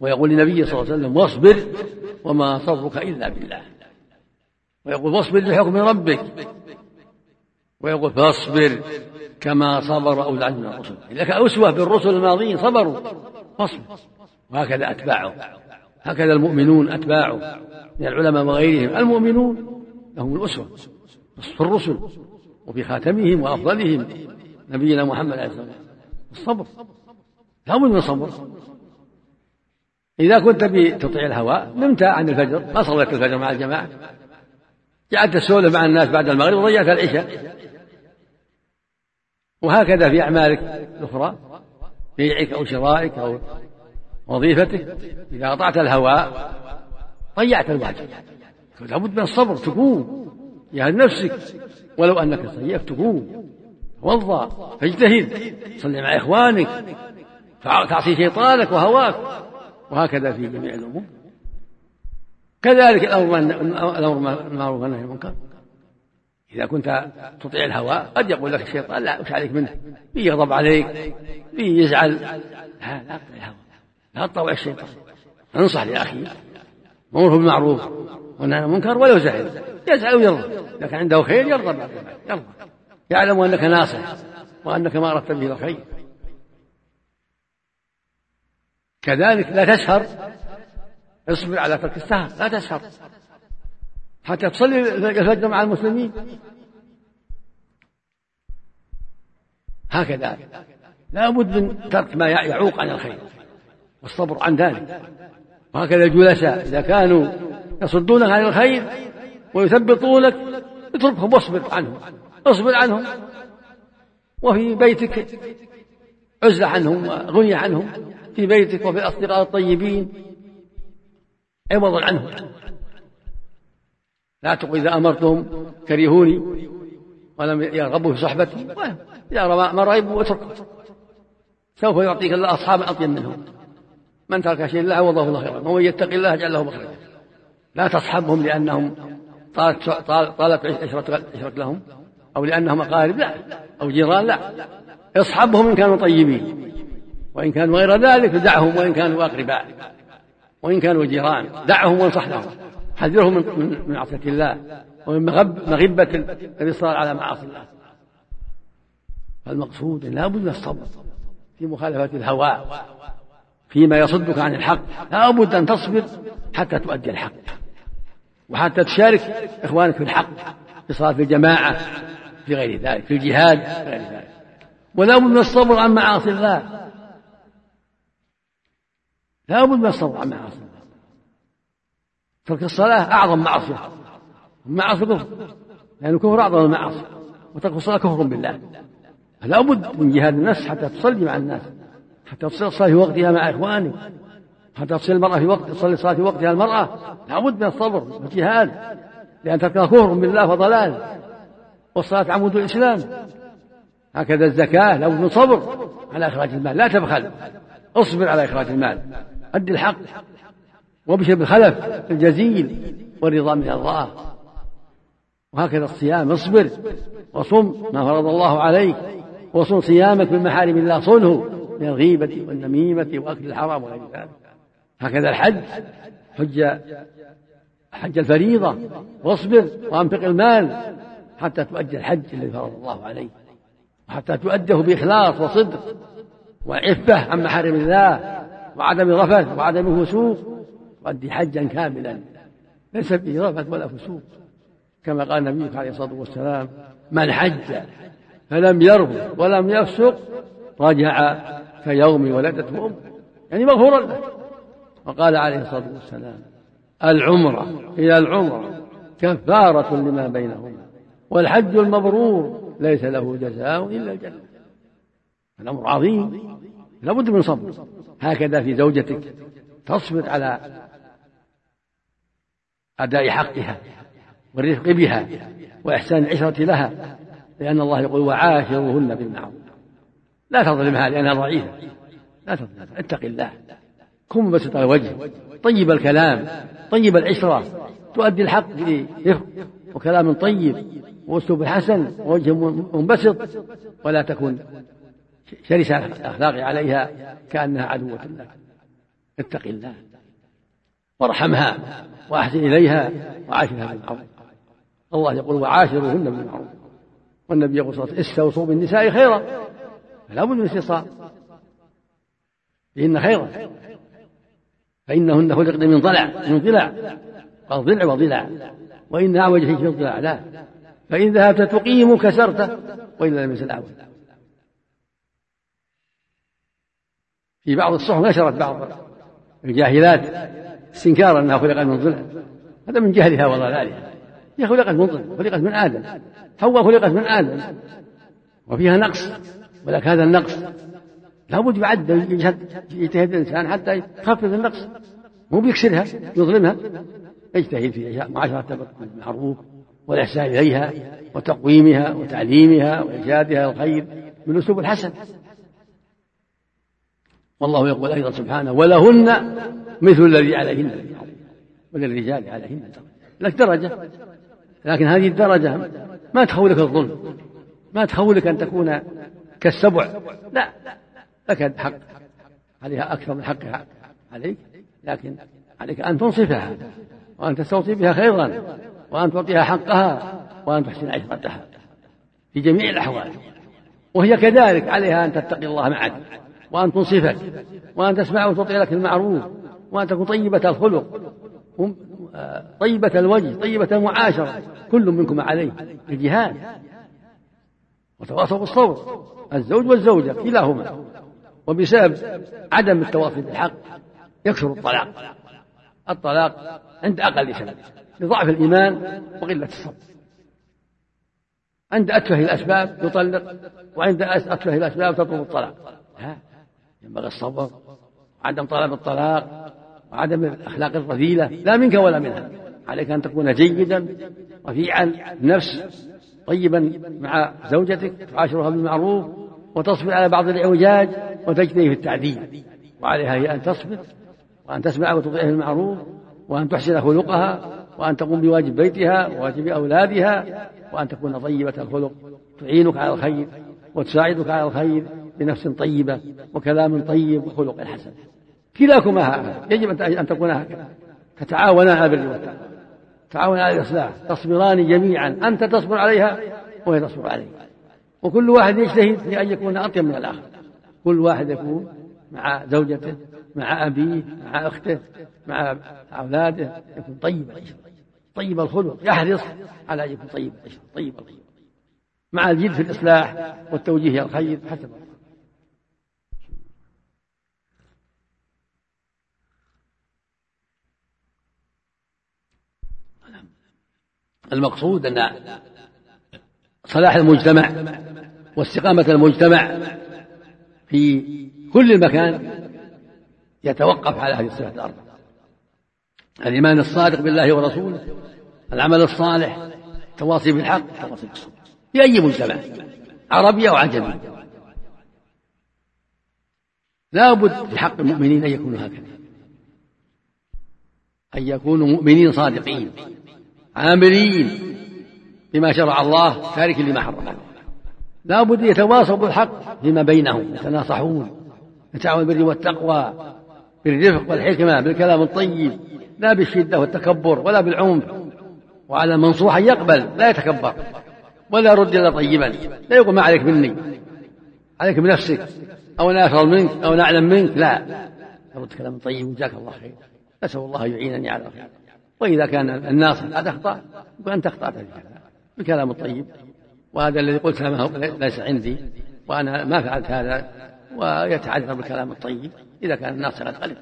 ويقول للنبي صلى الله عليه وسلم واصبر وما صبرك إلا بالله. ويقول واصبر لحكم ربك. ويقول فاصبر كما صبر أولو العزم من الرسل لك أسوة بالرسل الماضيين صبروا. فاصبر. وهكذا أتباعه. هكذا المؤمنون أتباعه من العلماء وغيرهم. المؤمنون لهم الأسوة في الرسل وفي خاتمهم وأفضلهم نبينا محمد عليه الصلاة والسلام. الصبر لابد من الصبر. إذا كنت بتطيع الهواء نمت عن الفجر ما صليت الفجر مع الجماعة. قعدت تسولف مع الناس بعد المغرب وضيعت العشاء. وهكذا في أعمالك الأخرى بيعك أو شرائك أو وظيفتك إذا قطعت الهواء ضيعت الواجب. لابد من الصبر تقوم. يا نفسك ولو أنك صيف تقوم. توضأ فاجتهد صلي مع إخوانك تعصي شيطانك وهواك. وهكذا في جميع الأمور. كذلك الأمر الأمر بالمعروف والنهي عن المنكر. إذا كنت تطيع الهوى قد يقول لك الشيطان لا وش عليك منه. يغضب عليك يزعل لا لا الهوى لا تطوع الشيطان انصح لأخيك مره بالمعروف والنهي عن المنكر ولو زعل يزعل ويرضى. كان عنده خير يرضى يرضى. يعلم أنك ناصح وأنك ما أردت به الخير. كذلك لا تسهر. اصبر على ترك السهر. لا تسهر. حتى تصلي الفجر مع المسلمين. هكذا. لا بد من ترك ما يعوق عن الخير. والصبر عن ذلك. وهكذا الجلساء إذا كانوا يصدونك عن الخير ويثبطونك اتركهم واصبر عنهم اصبر عنهم. وفي بيتك عزلة عنهم وغنية عنهم. في بيتك وفي الأصدقاء الطيبين عوضا عنهم. لا تقل إذا أمرتهم كرهوني ولم يرغبوا في صحبتي. إذا ما رغبوا اتركوا سوف يعطيك الله أصحابا أطيب منهم. من ترك شيء الله عوضه الله خيرا. ومن يتق الله يجعل له مخرجا. لا تصحبهم لأنهم طالت طالت عشرة لهم أو لأنهم أقارب. لا. أو جيران. لا. اصحبهم إن كانوا طيبين. وإن كانوا غير ذلك فدعهم وإن كانوا أقرباء. وإن كانوا جيران. دعهم وانصح لهم. حذرهم من من معصية الله ومن مغبة الإصرار على معاصي الله. فالمقصود لا بد من الصبر في مخالفة الهوى. فيما يصدك عن الحق. لا بد أن تصبر حتى تؤدي الحق. وحتى تشارك إخوانك في الحق في صلاة الجماعة في غير ذلك في الجهاد. في غير ذلك ولا بد من الصبر عن معاصي الله. لا بد من الصبر عن معاصي الله. ترك الصلاة أعظم معصية. معصية كفر. لأن الكفر أعظم المعاصي. وترك الصلاة كفر بالله. فلا بد من جهاد النفس حتى تصلي مع الناس. حتى تصلي الصلاة في وقتها مع إخوانك حتى تصلي المرأة في وقت تصلي الصلاة في وقتها المرأة. لا بد من الصبر والجهاد لأن تركها كفر بالله وضلال والصلاة عمود الإسلام. هكذا الزكاة لابد من صبر على إخراج المال. لا تبخل. اصبر على إخراج المال. أد الحق. وابشر بالخلف الجزيل والرضا من الله. وهكذا الصيام. اصبر وصم ما فرض الله عليك. وصم صيامك من محارم الله صنه. من الغيبة والنميمة وأكل الحرام وغير ذلك. هكذا الحج حج حج الفريضة واصبر وأنفق المال حتى تؤدي الحج الذي فرض الله عليك وحتى تؤديه بإخلاص وصدق وعفة عن محارم الله وعدم رفث وعدم فسوق. تؤدي حجا كاملا ليس فيه رفث ولا فسوق. كما قال النبي عليه الصلاة والسلام من حج فلم يرفث ولم يفسق رجع كيوم ولدته أمه يعني مغفورا له. وقال عليه الصلاة والسلام العمرة إلى العمرة كفارة لما بينهما والحج المبرور ليس له جزاء إلا الجنة. الأمر عظيم. لابد من صبر. هكذا في زوجتك تصبر على أداء حقها والرفق بها وإحسان العشرة لها لأن الله يقول وعاشروهن بالمعروف. لا تظلمها لأنها ضعيفة. لا تظلمها اتق الله. كن مبسط الوجه طيب الكلام طيب العشرة تؤدي الحق برفق وكلام طيب وأسلوب حسن ووجه منبسط. ولا تكن شرس الأخلاق عليها كأنها عدوه لك. اتق الله. وارحمها وأحسن إليها وعاشرها بالمعروف الله يقول وعاشروهن بالمعروف والنبي يقول صلى الله عليه وسلم استوصوا بالنساء خيرا. فلا بد من استصاب فإن خيرا. فإنهن خلقن من ضلع من ضلع. قال ضلع وضلع. وإن أعوج في الضلع لا. فإن ذهبت تقيم كسرته وإلا لم يزل أعوج. في بعض الصحف نشرت بعض الجاهلات استنكارا أنها خلقت من ضلع. هذا من جهلها وضلالها. هي خلقت من ضلع خلقت من آدم. حواء خلقت من آدم. وفيها نقص. ولكن هذا النقص. لابد يعد يجتهد الإنسان حتى يخفف النقص. مو بيكسرها يظلمها. يجتهد في معاشرة بالمعروف والإحسان إليها وتقويمها وتعليمها وإرشادها الخير بالأسلوب الحسن. والله يقول أيضا سبحانه ولهن مثل الذي عليهن وللرجال عليهن لك درجة. لكن هذه الدرجة ما تخولك الظلم. ما تخولك أن تكون كالسبع. لا لك حق عليها أكثر من حقها. عليك لكن عليك أن تنصفها وأن تستوصي بها خيرا وأن تعطيها حقها وأن تحسن عشرتها في جميع الأحوال. وهي كذلك عليها أن تتقي الله معك وأن تنصفك وأن تسمع وتطيع لك المعروف وأن تكون طيبة الخلق. طيبة الوجه طيبة المعاشرة. كل منكم عليه الجهاد وتواصوا بالصبر. الزوج والزوجة كلاهما. وبسبب عدم التواصي بالحق يكثر الطلاق. الطلاق عند أقل سبب لضعف الإيمان وقلة الصبر. عند أتفه الأسباب يطلق وعند أتفه الأسباب تطلب الطلاق. لا ينبغي الصبر وعدم طلب الطلاق وعدم الأخلاق الرذيلة لا منك ولا منها. عليك أن تكون جيدا رفيعا النفس طيبا مع زوجتك تعاشرها بالمعروف وتصبر على بعض الإعوجاج وتجتهد في التعديل. وعليها هي أن تصبر وأن تسمع وتطيع المعروف وأن تحسن خلقها وأن تقوم بواجب بيتها وواجب أولادها وأن تكون طيبة الخلق. تعينك على الخير وتساعدك على الخير بنفس طيبة وكلام طيب وخلق حسن. كلاكما هكذا يجب أن تكون هكذا. تتعاونا على البر والتقوى تعاون على الإصلاح تصبران جميعا. أنت تصبر عليها وهي تصبر عليك. وكل واحد يجتهد في أن يكون أطيب من الآخر. كل واحد يكون مع زوجته مع أبيه مع أخته مع أولاده يكون طيب طيب الخلق. يحرص على أن يكون طيب العشرة طيب مع الجد في الإصلاح والتوجيه إلى الخير. حسب. المقصود أن صلاح المجتمع واستقامة المجتمع في كل مكان يتوقف على هذه الصفات الأربع الإيمان الصادق بالله ورسوله العمل الصالح التواصي بالحق التواصي بالصبر. في أي مجتمع؟ عربي أو عجمي لا بد في حق المؤمنين أن يكونوا هكذا. أن يكونوا مؤمنين صادقين. عاملين بما شرع الله تارك لما حرم. الله لا بد يتواصوا بالحق فيما بينهم يتناصحون يتعاون بالبر والتقوى بالرفق والحكمة بالكلام الطيب لا بالشدة والتكبر ولا بالعنف وعلى المنصوح أن يقبل لا يتكبر ولا يرد إلا طيبا لا يقول ما عليك مني عليك بنفسك أو أنا أفضل منك أو أنا أعلم منك لا. يرد كلام طيب وجزاك الله خير. أسأل الله يعينني على الخير. وإذا كان الناصح قد أخطأ يقول أنت أخطأت بالكلام الطيب. وهذا الذي قلت ليس عندي وأنا ما فعلت هذا ويتعذر بالكلام الطيب. إذا كان الناصح قد غلب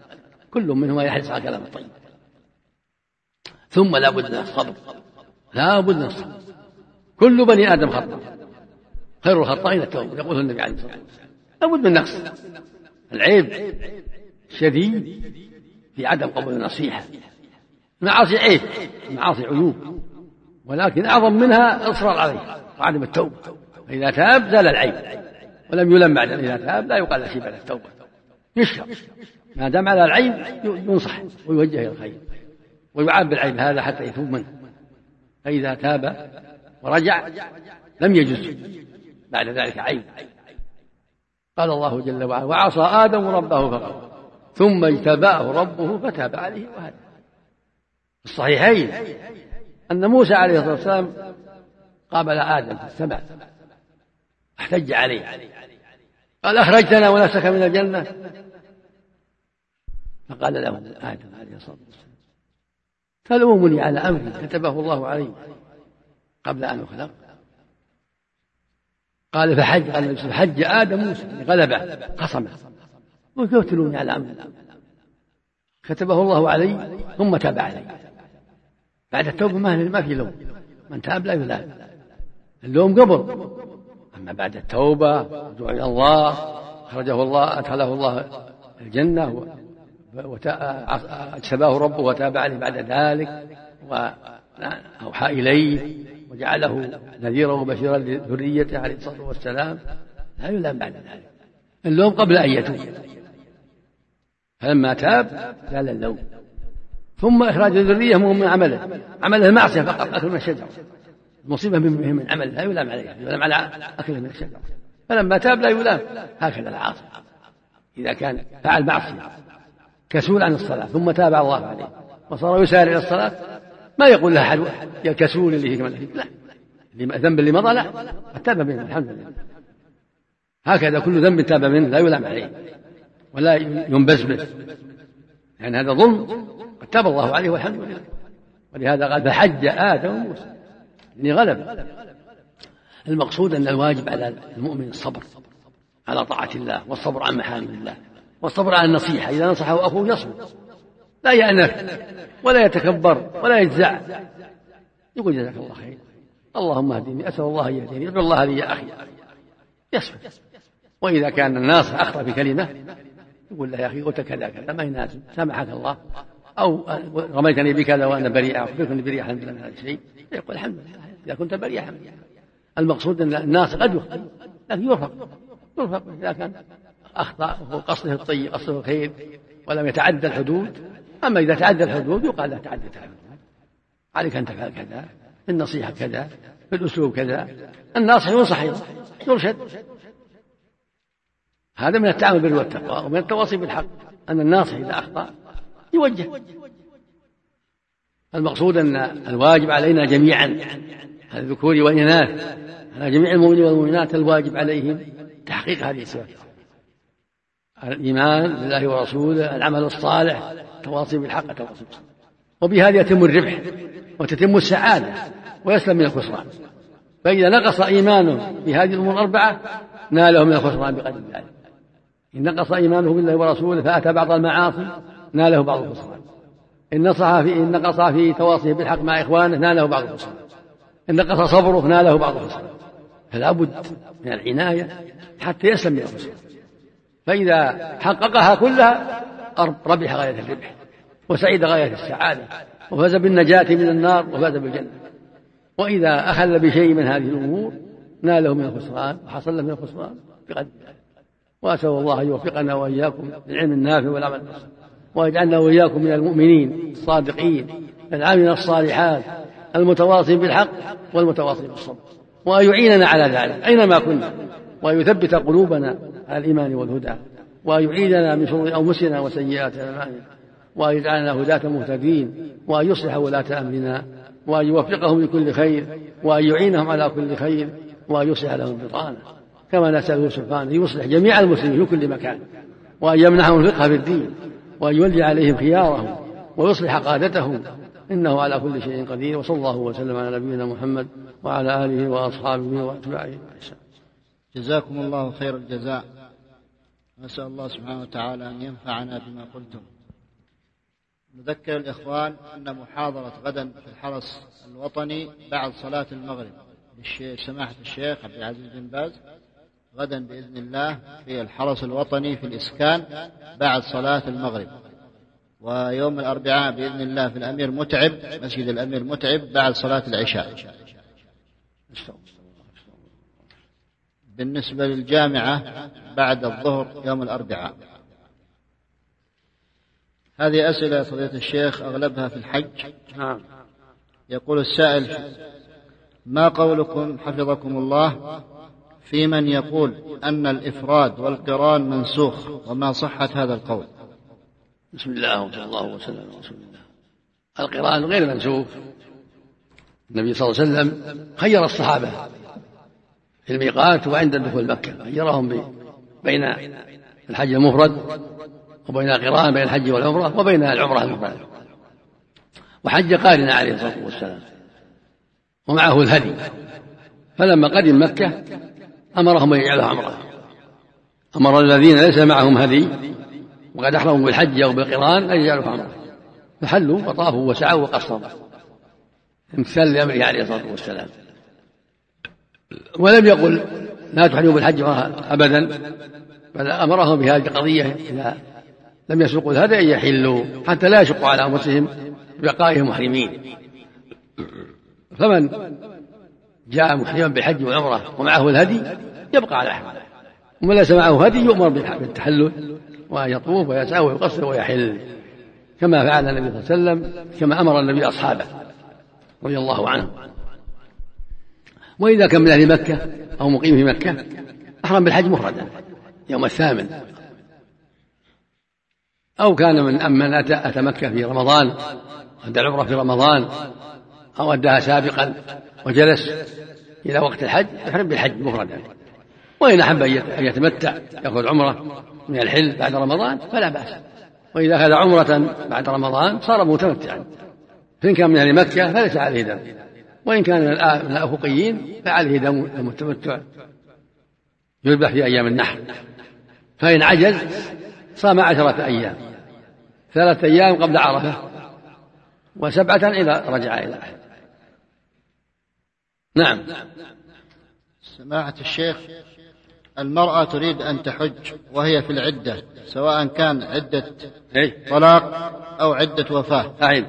كل منهما يحرص على الكلام الطيب. ثم لا بد من الصبر لا بد من الصبر. كل بني آدم خطأ خير الخطائين التوبة يقول النبي عليه الصلاة والسلام. لابد من نقص. العيب شديد في عدم قبول النصيحة. المعاصي عيب المعاصي عيوب. ولكن أعظم منها الإصرار عليها وعدم التوبة. فإذا تاب زال العيب. ولم يلم بعد إذا تاب لا يقال شيء بعد التوبة. يشرب. ما دام على العيب ينصح ويوجه إلى الخير. ويعاب بالعيب هذا حتى يتوب منه. فإذا تاب ورجع لم يجز بعد ذلك عيب. قال الله جل وعلا وعصى آدم ربه فغوى ثم اجتباه ربه فتاب عليه وهدى. الصحيحين أن موسى عليه الصلاة والسلام قابل آدم في السماء احتج عليه قال أخرجتنا ونفسك من الجنة؟ فقال له آدم عليه الصلاة والسلام تلومني على أمر كتبه الله علي قبل أن أخلق. قال فحج قال حج آدم موسى غلبه قصمه وكيف تلومني على أمر كتبه الله علي ثم تاب علي. بعد التوبة ما في لوم. من تاب لا يلام اللوم قبل أما بعد التوبة رجوع إلى الله أخرجه الله أدخله الله الجنة واجتباه ربه وتاب عليه بعد ذلك وأوحى إليه وجعله نذيرا وبشيرا لذريته عليه الصلاة والسلام. لا يلام بعد ذلك. اللوم قبل أن يتوب. فلما تاب زال اللوم. ثم إخراج الذرية من عمله. عمله المعصية فقط أكل من الشجر المصيبة من, عمل لا يلام عليه يلام على أكله من الشجر فلما تاب لا يلام. هكذا العاصي. إذا كان فعل معصية كسول عن الصلاة ثم تاب الله عليه وصار يسارع إلى الصلاة ما يقول له أحد يا كسول اللي كمان لا. الذنب اللي مضى لا. تاب منه الحمد لله. هكذا كل ذنب تاب منه لا يلام عليه ولا ينبزبز لأن يعني هذا ظلم. قد تاب الله عليه والحمد لله. ولهذا قال فحج آدم وموسى. يعني غلب. المقصود أن الواجب على المؤمن الصبر على طاعة الله والصبر عن محارم الله والصبر على النصيحة. إذا نصحه أخوه يصبر. لا يأنف ولا يتكبر ولا يجزع. يقول جزاك الله خير. اللهم اهدني أسأل الله أن يهديني ادعو الله لي يا أخي. يصبر. وإذا كان الناس أخطأ بكلمة يقول له يا أخي قلت كذا كذا ما يناسب. سامحك الله. أو رميتني بكذا وأنا بريء أخبركني بريء الحمد لله من هذا الشيء يقول الحمد لله إذا كنت بريء الحمد لله. المقصود أن الناس قد يخطئ لكن يرفق يرفق إذا كان أخطأ وهو قصده الطيب قصده الخير ولم يتعدى الحدود. أما إذا تعدى الحدود يقال له تعدت الحدود. عليك أن تفعل كذا النصيحة كذا في الأسلوب كذا. الناصح ينصح يرشد. هذا من التعامل بالبر والتقوى ومن التواصي بالحق أن الناصح إذا أخطأ يوجه. المقصود أن الواجب علينا جميعا الذكور والإناث على جميع المؤمنين والمؤمنات الواجب عليهم تحقيق هذه الصفات. الإيمان بالله ورسوله العمل الصالح التواصي بالحق التواصي وبهذا يتم الربح وتتم السعادة ويسلم من الخسران. فإذا نقص إيمانه بهذه الأمور الأربعة ناله من الخسران بقدر ذلك. إن نقص إيمانه بالله ورسوله فأتى بعض المعاصي ناله بعض الخسران إن نصح في إن نقص في تواصيه بالحق مع إخوانه ناله بعض الخسران إن نقص صبره ناله بعض الخسران فلا بد من العناية حتى يسلم من الخسران فإذا حققها كلها ربح غاية الربح وسعيد غاية السعادة وفاز بالنجاة من النار وفاز بالجنة. وإذا أخل بشيء من هذه الأمور ناله من الخسران وحصل له من الخسران بقدر وأسأل الله أن يوفقنا وإياكم للعلم النافع والعمل الصالح ويجعلنا وإياكم من المؤمنين الصادقين العاملين الصالحات المتواصين بالحق والمتواصين بالصبر. وأن يعيننا على ذلك أينما كنا وأن يثبت قلوبنا على الإيمان والهدى وأن يعيدنا من شرور أنفسنا وسيئات أعمالنا وأن يجعلنا هداة مهتدين وأن يصلح ولاة أمرنا وأن يوفقهم لكل خير وأن يعينهم على كل خير وأن يصلح لهم بطانة. كما نسأله سبحانه يصلح جميع المسلمين في كل مكان وأن يمنحهم الفقه في الدين وأن يولي عليهم خيارهم ويصلح قادتهم. إنه على كل شيء قدير وصلى الله وسلم على نبينا محمد وعلى آله وأصحابه وأتباعه جزاكم الله خير الجزاء. نسأل الله سبحانه وتعالى أن ينفعنا بما قلتم. نذكر الإخوان أن محاضرة غدا في الحرس الوطني بعد صلاة المغرب سماحة الشيخ عبد العزيز بن باز. غدا بإذن الله في الحرس الوطني في الإسكان بعد صلاة المغرب. ويوم الأربعاء بإذن الله في الأمير متعب مسجد الأمير متعب بعد صلاة العشاء. بالنسبة للجامعة بعد الظهر يوم الأربعاء. هذه أسئلة فضيلة الشيخ أغلبها في الحج. نعم. يقول السائل ما قولكم حفظكم الله في من يقول أن الإفراد والقران منسوخ وما صحة هذا القول؟ بسم الله وصلى الله وسلم على رسول الله. القران غير منسوخ. النبي صلى الله عليه وسلم خير الصحابة في الميقات وعند دخول مكة خيرهم بين الحج المفرد وبين القران بين الحج والعمرة وبين العمرة المفردة. وحج قارنا عليه الصلاة والسلام ومعه الهدي. فلما قدم مكة أمرهم أن يجعلها عمرة أمر الذين ليس معهم هدي وقد أحرموا بالحج أو بالقرآن أن يجعلوا عمرة فحلوا وطافوا وسعوا وقصروا. امتثال لأمره عليه الصلاة والسلام. ولم يقل لا تحرموا بالحج أبدا بل أمرهم بهذه القضية إذا لم يسوقوا الهدي أن يحلوا حتى لا يشقوا على أنفسهم ببقائهم محرمين. فمن جاء محرما بالحج والعمرة ومعه الهدي يبقى على احرامه ومن ليس معه هدي يؤمر بالتحلل وأن يطوف ويسعى ويقصر ويحل. كما فعل النبي صلى الله عليه وسلم كما أمر النبي أصحابه رضي الله عنهم وإذا كان من أهل مكة أو مقيم في مكة أحرم بالحج مفردا يوم الثامن. أو كان من أمن أتى, أتى مكة في رمضان أدى العمرة في رمضان أو أداها سابقا وجلس إلى وقت الحج يحرم بالحج مفردا. وإن أحب أن يتمتع يأخذ عمرة من الحل بعد رمضان فلا بأس. وإذا أخذ عمرة بعد رمضان صار متمتعا. فإن كان من أهل مكة فليس عليه دم. وإن كان من الأفقيين فعليه دم التمتع. يذبح في أيام النحر. فإن عجز صام عشرة أيام. ثلاثة أيام قبل عرفة. وسبعة إذا رجع إلى أهله. نعم. سماحة الشيخ المرأة تريد أن تحج وهي في العدة سواء كان عدة إيه؟ طلاق أو عدة وفاة. أعيد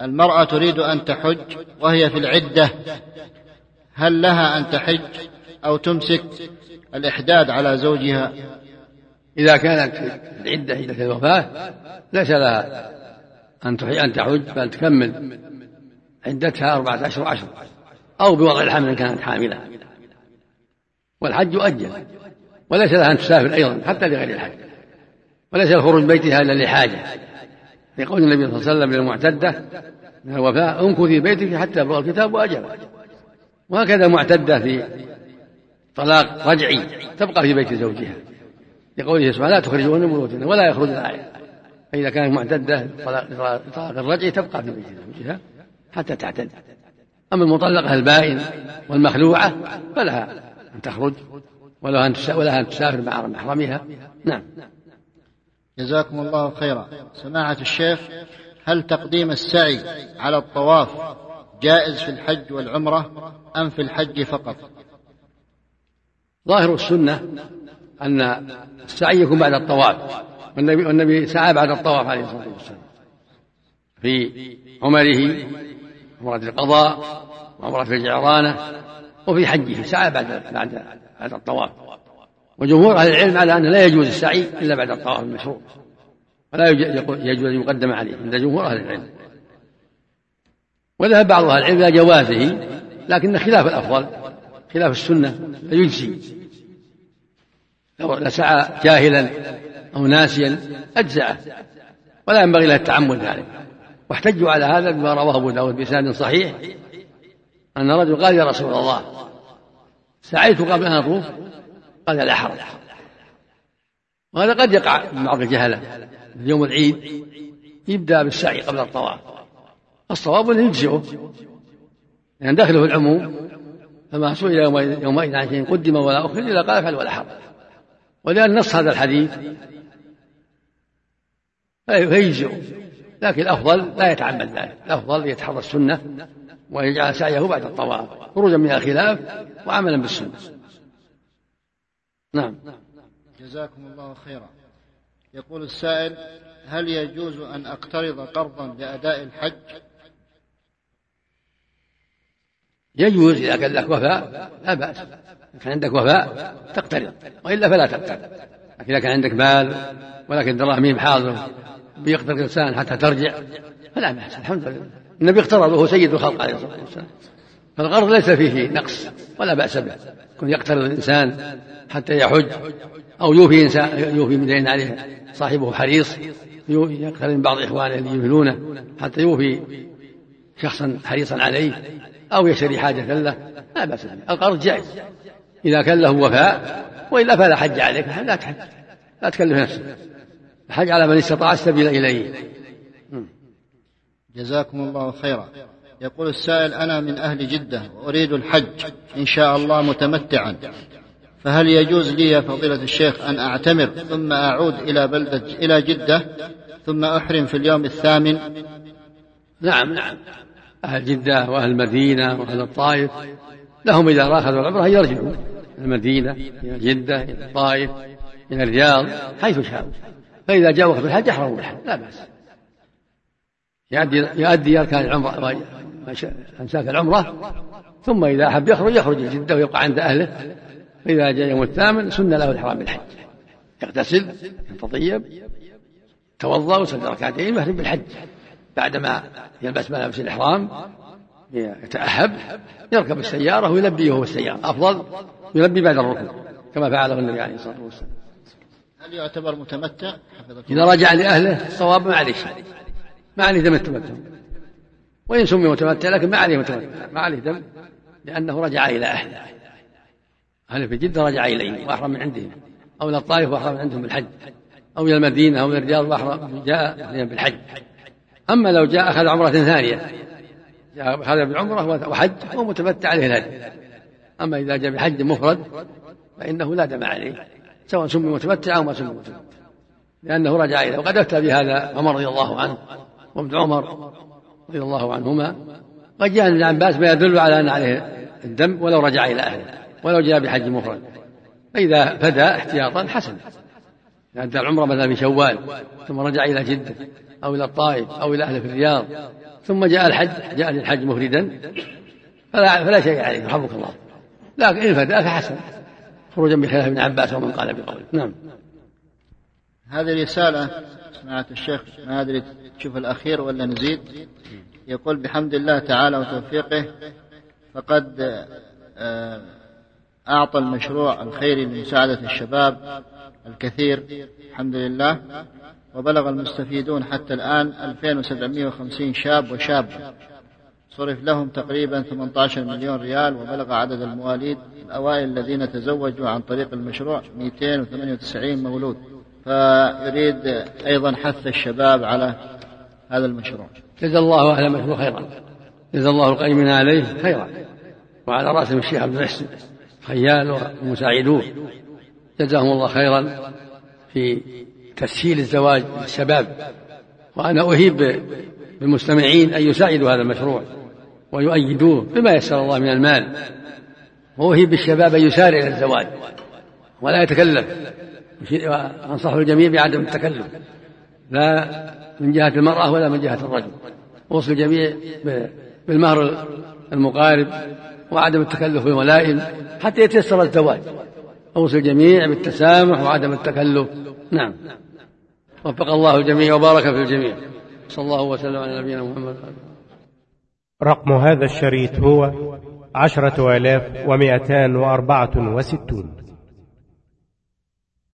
المرأة تريد أن تحج وهي في العدة. هل لها أن تحج أو تمسك الإحداد على زوجها؟ إذا كانت في العدة عدة الوفاة ليس لها أن أن تحج بل تكمل عدتها أربعة أشهر عشر. أو بوضع الحمل إن كانت حاملة. والحج يؤجل. وليس لها أن تسافر أيضا حتى لغير الحج. وليس الخروج بيتها إلا لحاجة. لقول النبي صلى الله عليه وسلم للمعتدة من الوفاء امكثي بيتك حتى يبلغ الكتاب وأجل وهكذا معتدة في طلاق رجعي تبقى في بيت زوجها. لقوله سبحانه لا تخرجون من ولا يخرجن فإذا كانت معتدة طلاق الرجعي تبقى في بيت زوجها حتى تعتد. أما المطلقة البائن والمخلوعة فلها أن تخرج ولها أن ولها أن تسافر مع محرمها. نعم. جزاكم الله خيرا. سماحة الشيخ هل تقديم السعي على الطواف جائز في الحج والعمرة أم في الحج فقط؟ ظاهر السنة أن السعي يكون بعد الطواف والنبي, والنبي سعى بعد الطواف عليه الصلاة والسلام في عمره عمرة القضاء وعمرة الجعرانة وفي حجه سعى بعد بعد بعد الطواف. وجمهور أهل العلم على انه لا يجوز السعي إلا بعد الطواف المشروع. ولا يجوز أن يقدم عليه عند جمهور أهل العلم. وذهب بعض أهل العلم إلى جوازه لكن خلاف الأفضل خلاف السنة فيجزي. لو لسعى جاهلا أو ناسيا اجزعه ولا ينبغي له التعمد ذلك. واحتجوا على هذا بما رواه أبو داود بإسناد صحيح أن رجل قال يا رسول الله سعيت قبل أن أطوف قال لا حرج. وهذا قد يقع بعض الجهلة يوم العيد يبدأ بالسعي قبل الطواف. الصواب أنه يجزئه لأن داخله في العموم فما سئل يومئذ عن شيء قدم ولا أخر إلا قال افعل ولا حرج. ولأن نص هذا الحديث فيجزئه. لكن الأفضل لا يتعمد ذلك. الأفضل يتحرى السنة ويجعل سعيه بعد الطواف خروجا من الخلاف وعملا بالسنة. نعم. جزاكم الله خيرا. يقول السائل هل يجوز أن أقترض قرضا لأداء الحج؟ يجوز إذا كان لك وفاء لا بأس. إذا كان عندك وفاء تقترض وإلا فلا تقترض. لكن إذا كان عندك مال ولكن دراهم حاضر بيقترض الإنسان حتى ترجع. فلا بأس الحمد لله. النبي اقترض وهو سيد الخلق عليه الصلاة والسلام. فالقرض ليس فيه نقص ولا بأس به. يكون يقترض الإنسان حتى يحج أو يوفي إنسان يوفي من دين عليه صاحبه حريص يقترض من بعض إخوانه اللي يمهلونه حتى يوفي شخصا حريصا عليه أو يشتري حاجة له. لا بأس به. القرض جائز. إذا كان له وفاء وإلا فلا حج عليك لا تحج لا تكلف نفسك. الحج على من استطاع السبيل إليه. جزاكم الله خيرا. يقول السائل أنا من أهل جدة وأريد الحج إن شاء الله متمتعا. فهل يجوز لي يا فضيلة الشيخ أن أعتمر ثم أعود إلى بلدة إلى جدة ثم أحرم في اليوم الثامن؟ نعم نعم. أهل جدة وأهل المدينة وأهل الطائف لهم إذا أخذوا العمرة يرجعوا المدينة إلى جدة إلى الطائف إلى الرياض حيث شاءوا. فإذا جاء وقت الحج أحرموا بالحج لا بأس. يؤدي يؤدي أركان العمرة أمساك العمرة. ثم إذا أحب يخرج يخرج جدة ويبقى عند أهله. فإذا جاء يوم الثامن سن له الإحرام بالحج. يغتسل يتطيب توضأ وصلي ركعتين ويحرم بالحج. بعدما يلبس ملابس الإحرام يتأهب يركب السيارة ويلبي وهو السيارة. أفضل يلبي بعد الركوع كما فعله النبي عليه الصلاة والسلام. هل يعتبر متمتع؟ إذا رجع لأهله الصواب ما عليه شيء. ما عليه دم التمتع. وإن سمي متمتع لكن ما عليه متمتع. ما عليه دم لأنه رجع إلى أهله. أهله في جدة رجع إليهم وأحرم من عندهم. أو إلى الطائف وأحرم من عندهم بالحج. أو إلى المدينة أو إلى الرياض وأحرم جاء بالحج. أما لو جاء أخذ عمرة ثانية. جاء أخذ بالعمرة وحج هو متمتع عليه الهدي. أما إذا جاء بحج مفرد فإنه لا دم عليه. سواء سمي متمتع أو ما سمي متمتع. لأنه رجع إليه. وقد أفتى بهذا عمر رضي الله عنه وابن عمر رضي الله عنهما. قد جاء ابن عباس ما يدل على أن عليه الدم ولو رجع إلى أهله ولو جاء بحج مفرد. فإذا فدى احتياطا حسن. أدى العمرة مثلا في شوال ثم رجع إلى جدة أو إلى الطائف أو إلى أهله في الرياض ثم جاء الحج جاء للحج مفردا فلا, فلا شيء عليه يرحمك الله. لكن إن فدى فحسن. خروجا بخلاف ابن عباس ومن قال بقوله. نعم. هذه رسالة سمعت الشيخ ما أدري تشوف الأخير ولا نزيد. يقول بحمد الله تعالى وتوفيقه فقد آه، أعطى المشروع الخيري لمساعدة الشباب الكثير. الحمد لله. وبلغ المستفيدون حتى الآن 2750 شاب وشابة. صرف لهم تقريبا 18 مليون ريال وبلغ عدد المواليد الأوائل الذين تزوجوا عن طريق المشروع 298 مولود. فيريد أيضا حث الشباب على هذا المشروع. جزا الله أهل المشروع خيرا. جزا الله القيمين عليه خيرا. وعلى رأسهم الشيخ عبد المحسن خيال ومساعدوه جزاهم الله خيرا في تسهيل الزواج للشباب. وأنا أهيب بالمستمعين أن يساعدوا هذا المشروع. ويؤيدوه بما يسر الله من المال. وأهيب بالشباب أن يسارع إلى الزواج. ولا يتكلف. وأنصح الجميع بعدم التكلف. لا من جهة المرأة ولا من جهة الرجل. أوصي الجميع بالمهر المقارب وعدم التكلف بالولائم حتى يتيسر الزواج. أوصي الجميع بالتسامح وعدم التكلف. نعم. وفق الله الجميع وبارك في الجميع. صلى الله وسلم على نبينا محمد. رقم هذا الشريط هو عشرة آلاف ومائتان وأربعة وستون.